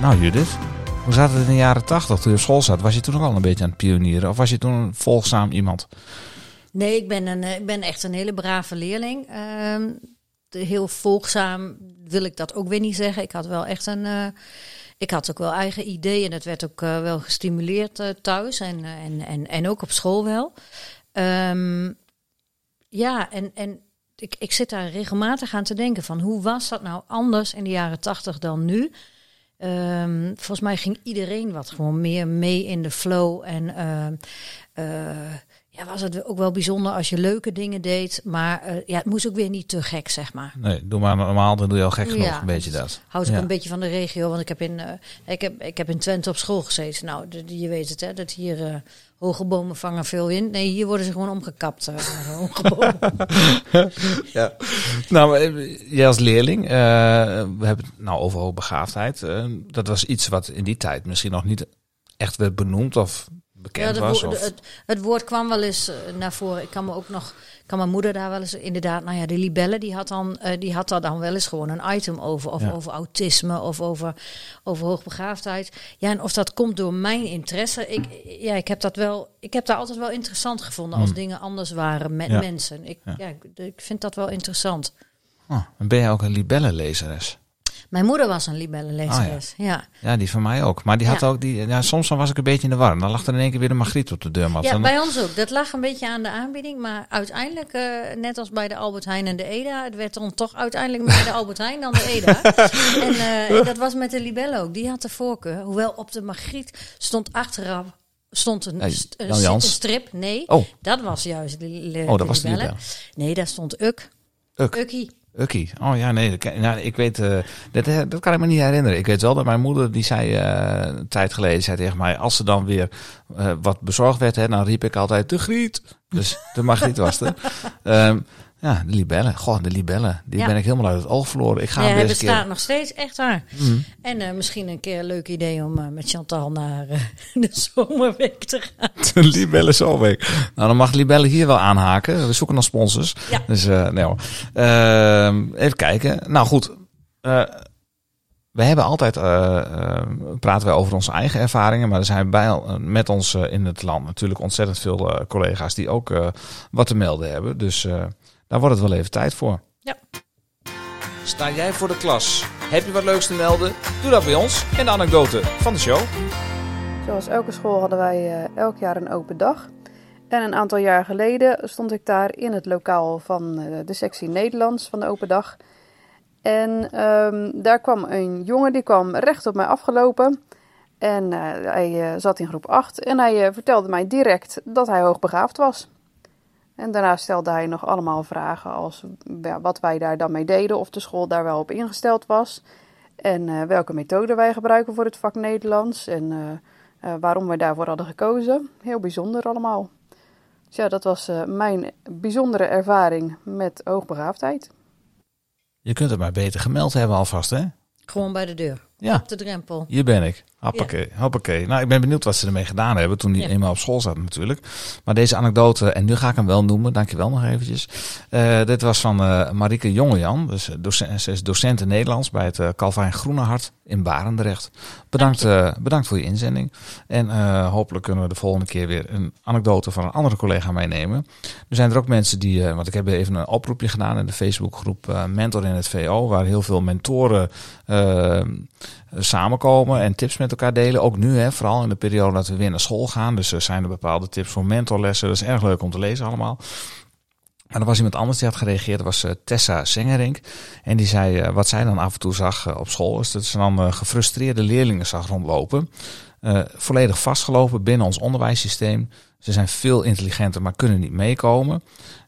Nou Judith, hoe zat het in de jaren 80 toen je op school zat? Was je toen ook al een beetje aan het pionieren? Of was je toen een volgzaam iemand? Nee, ik ben, een, eh, ik ben echt een hele brave leerling. Ehm, heel volgzaam wil ik dat ook weer niet zeggen. Ik had wel echt een. eh, ik had ook wel eigen ideeën. En dat werd ook eh, wel gestimuleerd eh, thuis en, en, en, en ook op school wel. Ehm, ja, en, en ik, ik zit daar regelmatig aan te denken van hoe was dat nou anders in de jaren tachtig dan nu? Ehm, volgens mij ging iedereen wat gewoon meer mee in de flow. En ehm, eh, ja, was het ook wel bijzonder als je leuke dingen deed. Maar eh, ja, het moest ook weer niet te gek, zeg maar. Nee, doe maar normaal, dan doe je al gek genoeg, Ja, een beetje dat. Houdt ook Ja. een beetje van de regio. Want ik heb in, eh, ik heb, ik heb in Twente op school gezeten. Nou, de- je weet het, hè, dat hier eh, hoge bomen vangen veel wind. Nee, hier worden ze gewoon omgekapt. <laughs> bomen. Nou, eh, jij als leerling, eh, we hebben het nou over hoogbegaafdheid. Eh, dat was iets wat in die tijd misschien nog niet echt werd benoemd of bekend de was. wo- de- Of, het, het woord kwam wel eens eh, naar voren. Ik kan me ook nog, kan mijn moeder daar wel eens inderdaad, nou ja, de libelle die had dan, eh, die had daar dan wel eens gewoon een item over, of Ja. over autisme of over, over hoogbegaafdheid. Ja, en of dat komt door mijn interesse. Ik, ja, ik heb dat wel, ik heb daar altijd wel interessant gevonden als Hmm. dingen anders waren met Ja. mensen. Ik, Ja. ja. ik, ik vind dat wel interessant. Dan ben jij ook een libellenlezeres. Mijn moeder was een libellenlezeres. ja. Ja, die van mij ook. Maar die had Ja. ook die. Ja, soms dan was ik een beetje in de war. Dan lag er in één keer weer een Margriet op de deurmat. Ja, Dan- bij ons ook. Dat lag een beetje aan de aanbieding. Maar uiteindelijk, eh, net als bij de Albert Heijn en de Eda, het werd dan toch uiteindelijk meer de Albert Heijn dan de Eda. <laughs> en eh, dat was met de Libelle ook. Die had de voorkeur. Hoewel op de Margriet stond achteraf stond een, Hey, st- een strip. Nee, Oh, dat was juist de, oh, dat was de. Nee, daar stond Uk. Uk. Ukkie. Ukkie. Oh ja, nee. Dat, nou, ik weet, eh, dat, eh, dat kan ik me niet herinneren. Ik weet wel dat mijn moeder, die zei eh, een tijd geleden, zei tegen mij, als er dan weer wat bezorgd werd, hè, dan riep ik altijd de Griet. Dus de Margriet was er. <laughs> Ehm, ja, de libellen. Goh, de libellen. Die Ja. ben ik helemaal uit het oog verloren. Ik ga Ja, bestaat keer... nog steeds, echt waar. Mhm. En eh, misschien een keer een leuk idee om eh, met Chantal naar eh, <laughs> de zomerweek te gaan. <laughs> De libellen zo week. Nou, dan mag Libelle hier wel aanhaken. We zoeken nog sponsors. Ja. Dus, nee hoor. Ehm, even kijken. Nou goed. We hebben altijd, praten wij over onze eigen ervaringen, maar er zijn bij, met ons in het land natuurlijk ontzettend veel collega's die ook wat te melden hebben. Dus daar wordt het wel even tijd voor. Ja. Sta jij voor de klas? Heb je wat leuks te melden? Doe dat bij ons in de anekdote van de show. Zoals elke school hadden wij eh, elk jaar een open dag. En een aantal jaar geleden stond ik daar in het lokaal van eh, de sectie Nederlands van de open dag. En ehm, daar kwam een jongen, die kwam recht op mij afgelopen. En eh, hij eh, zat in groep 8 en hij vertelde mij direct dat hij hoogbegaafd was. En daarna stelde hij nog allemaal vragen als ja, wat wij daar dan mee deden, of de school daar wel op ingesteld was. En eh, welke methode wij gebruiken voor het vak Nederlands. En eh, eh, waarom we daarvoor hadden gekozen. Heel bijzonder allemaal. Dus ja, dat was eh, mijn bijzondere ervaring met hoogbegaafdheid. Je kunt het maar beter gemeld hebben alvast, hè? Gewoon bij de deur. Ja. Op de drempel. Hier ben ik. Hoppakee, hoppakee. Nou, ik ben benieuwd wat ze ermee gedaan hebben toen hij Ja. eenmaal op school zat natuurlijk. Maar deze anekdote, en nu ga ik hem wel noemen, dankjewel nog eventjes. Eh, dit was van eh Marike Jongejan, dus docent, ze is docent in Nederlands bij het eh, Calvijn Groenehart in Barendrecht. Bedankt, eh, bedankt voor je inzending. En eh, hopelijk kunnen we de volgende keer weer een anekdote van een andere collega meenemen. Er zijn er ook mensen die, eh, want ik heb even een oproepje gedaan in de Facebookgroep eh, Mentor in het VO, waar heel veel mentoren eh, samenkomen en tips met elkaar delen. Ook nu, hè, vooral in de periode dat we weer naar school gaan. Dus er zijn er bepaalde tips voor mentorlessen. Dat is erg leuk om te lezen allemaal. Maar er was iemand anders die had gereageerd, dat was eh, Tessa Sengerink. En die zei, eh, wat zij dan af en toe zag eh, op school, is dat ze dan gefrustreerde leerlingen zag rondlopen. Volledig vastgelopen binnen ons onderwijssysteem. Ze zijn veel intelligenter, maar kunnen niet meekomen.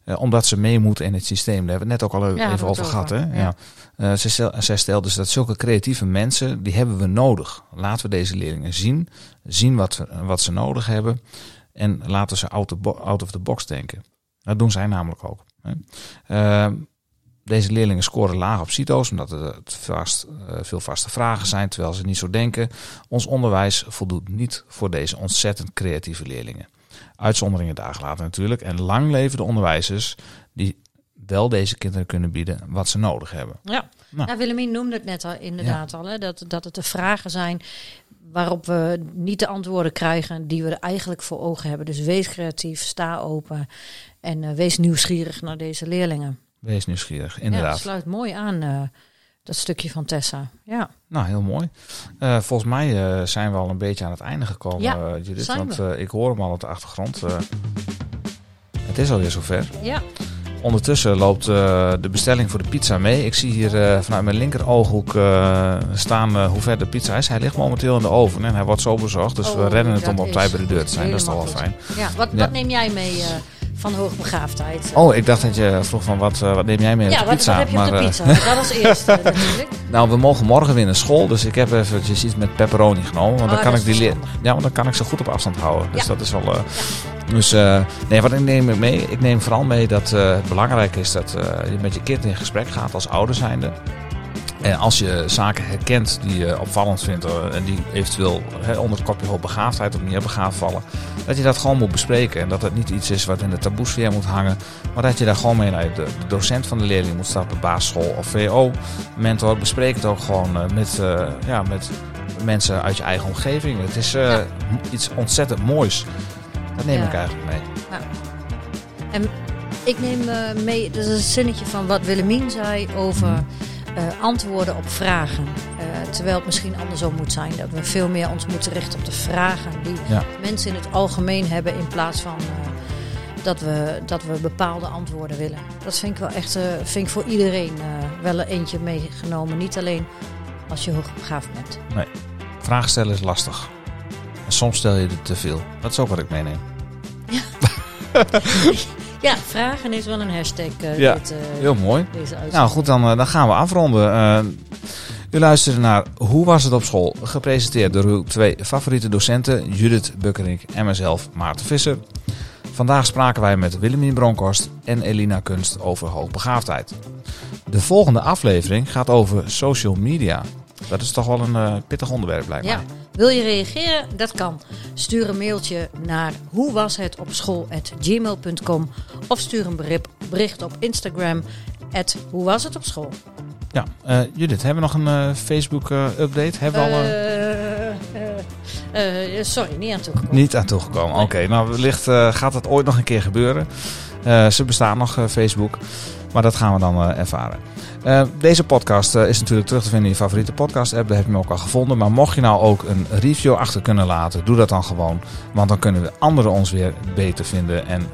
Eh, omdat ze mee moeten in het systeem. Daar hebben we het net ook al even over gehad. Hè? ja. Ja. Eh, zij, stel, zij stelt dus dat zulke creatieve mensen, die hebben we nodig. Laten we deze leerlingen zien. Zien wat, wat ze nodig hebben. En laten ze out, the bo- out of the box denken. Dat doen zij namelijk ook. Hè. Eh, deze leerlingen scoren laag op CITO's, omdat het het vast, eh, veel vaste vragen zijn, terwijl ze niet zo denken. Ons onderwijs voldoet niet voor deze ontzettend creatieve leerlingen. Uitzonderingen daar gelaten natuurlijk. En lang leven de onderwijzers die wel deze kinderen kunnen bieden wat ze nodig hebben. Ja, Nou. ja Willemien noemde het net al, inderdaad al. Hè, dat, dat het de vragen zijn waarop we niet de antwoorden krijgen die we er eigenlijk voor ogen hebben. Dus wees creatief, sta open en eh, wees nieuwsgierig naar deze leerlingen. Wees nieuwsgierig, Ja, inderdaad. dat sluit mooi aan, eh, dat stukje van Tessa. Ja, Nou, heel mooi. Eh, volgens mij eh, zijn we al een beetje aan het einde gekomen, Ja, eh, Judith. Want we. ik hoor hem al op de achtergrond. Het is alweer zover. ja. Ondertussen loopt de bestelling voor de pizza mee. Ik zie hier vanuit mijn linker ooghoek staan hoe ver de pizza is. Hij ligt momenteel in de oven en hij wordt zo bezorgd. Dus we Oh, redden het om op tijd bij de deur te zijn. Dat is toch wel fijn. ja. Wat, Ja. wat neem jij mee van hoogbegaafdheid? Oh, ik dacht dat je vroeg van wat, eh, wat neem jij mee op ja, de wat, pizza? wat heb je op de eh, pizza? <laughs> dat als eerste natuurlijk. <laughs> Nou, we mogen morgen weer naar school, dus ik heb eventjes iets met pepperoni genomen. Want dan Ah, kan ik die ja, want dan kan ik ze goed op afstand houden. Dus Ja. dat is wel. eh, Dus eh, nee, wat ik neem mee? Ik neem vooral mee dat eh, het belangrijk is dat eh, je met je kind in gesprek gaat als ouder zijnde. En als je zaken herkent die je opvallend vindt eh, en die eventueel onder het kopje hoogbegaafdheid of meer begaafd vallen, dat je dat gewoon moet bespreken. En dat het niet iets is wat in de taboesfeer moet hangen, maar dat je daar gewoon mee naar de, de docent van de leerling moet stappen, basisschool of VO, mentor. Bespreek het ook gewoon eh, met, eh, ja, met mensen uit je eigen omgeving. Het is Ja. iets ontzettend moois. Dat neem Ja. ik eigenlijk mee. En ik neem mee, dat is een zinnetje van wat Willemien zei over Mhm. Eh, antwoorden op vragen. Eh, terwijl het misschien andersom moet zijn. Dat we veel meer ons moeten richten op de vragen die Ja. mensen in het algemeen hebben. In plaats van eh, dat, we, dat we bepaalde antwoorden willen. Dat vind ik wel echt vind ik voor iedereen wel een eentje meegenomen. Niet alleen als je hoogbegaafd bent. Vragen stellen is lastig. En soms stel je er te veel. Dat is ook wat ik meeneem. Ja, <laughs> vragen is wel een hashtag. eh, Ja, dit, eh, Heel mooi. deze. Nou goed, dan, eh, dan gaan we afronden. U luisterde naar Hoe was het op school? Gepresenteerd door uw twee favoriete docenten, Judith Bukkerink en mezelf, Maarten Visser. Vandaag spraken wij met Willemien Bronkhorst en Elina Kunst over hoogbegaafdheid. De volgende aflevering gaat over social media. Dat is toch wel een pittig onderwerp, lijkt Ja. Wil je reageren? Dat kan. Stuur een mailtje naar hoe was het op school@gmail.com of stuur een bericht- op Instagram hoe was het op school. Ja, eh, Judith, hebben we nog een eh, Facebook-update? hebben we al... eh, Eh, eh, eh, sorry, niet aan toegekomen. Niet aan toegekomen. Oké, nou wellicht eh, gaat het ooit nog een keer gebeuren. Eh, ze bestaan nog, eh, Facebook. Maar dat gaan we dan eh, ervaren. Eh, deze podcast eh, is natuurlijk terug te vinden in je favoriete podcast app. Daar heb je hem ook al gevonden. Maar mocht je nou ook een review achter kunnen laten, doe dat dan gewoon. Want dan kunnen we anderen ons weer beter vinden. En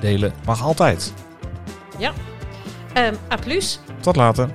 delen mag altijd. Ehm, A plus. Tot later.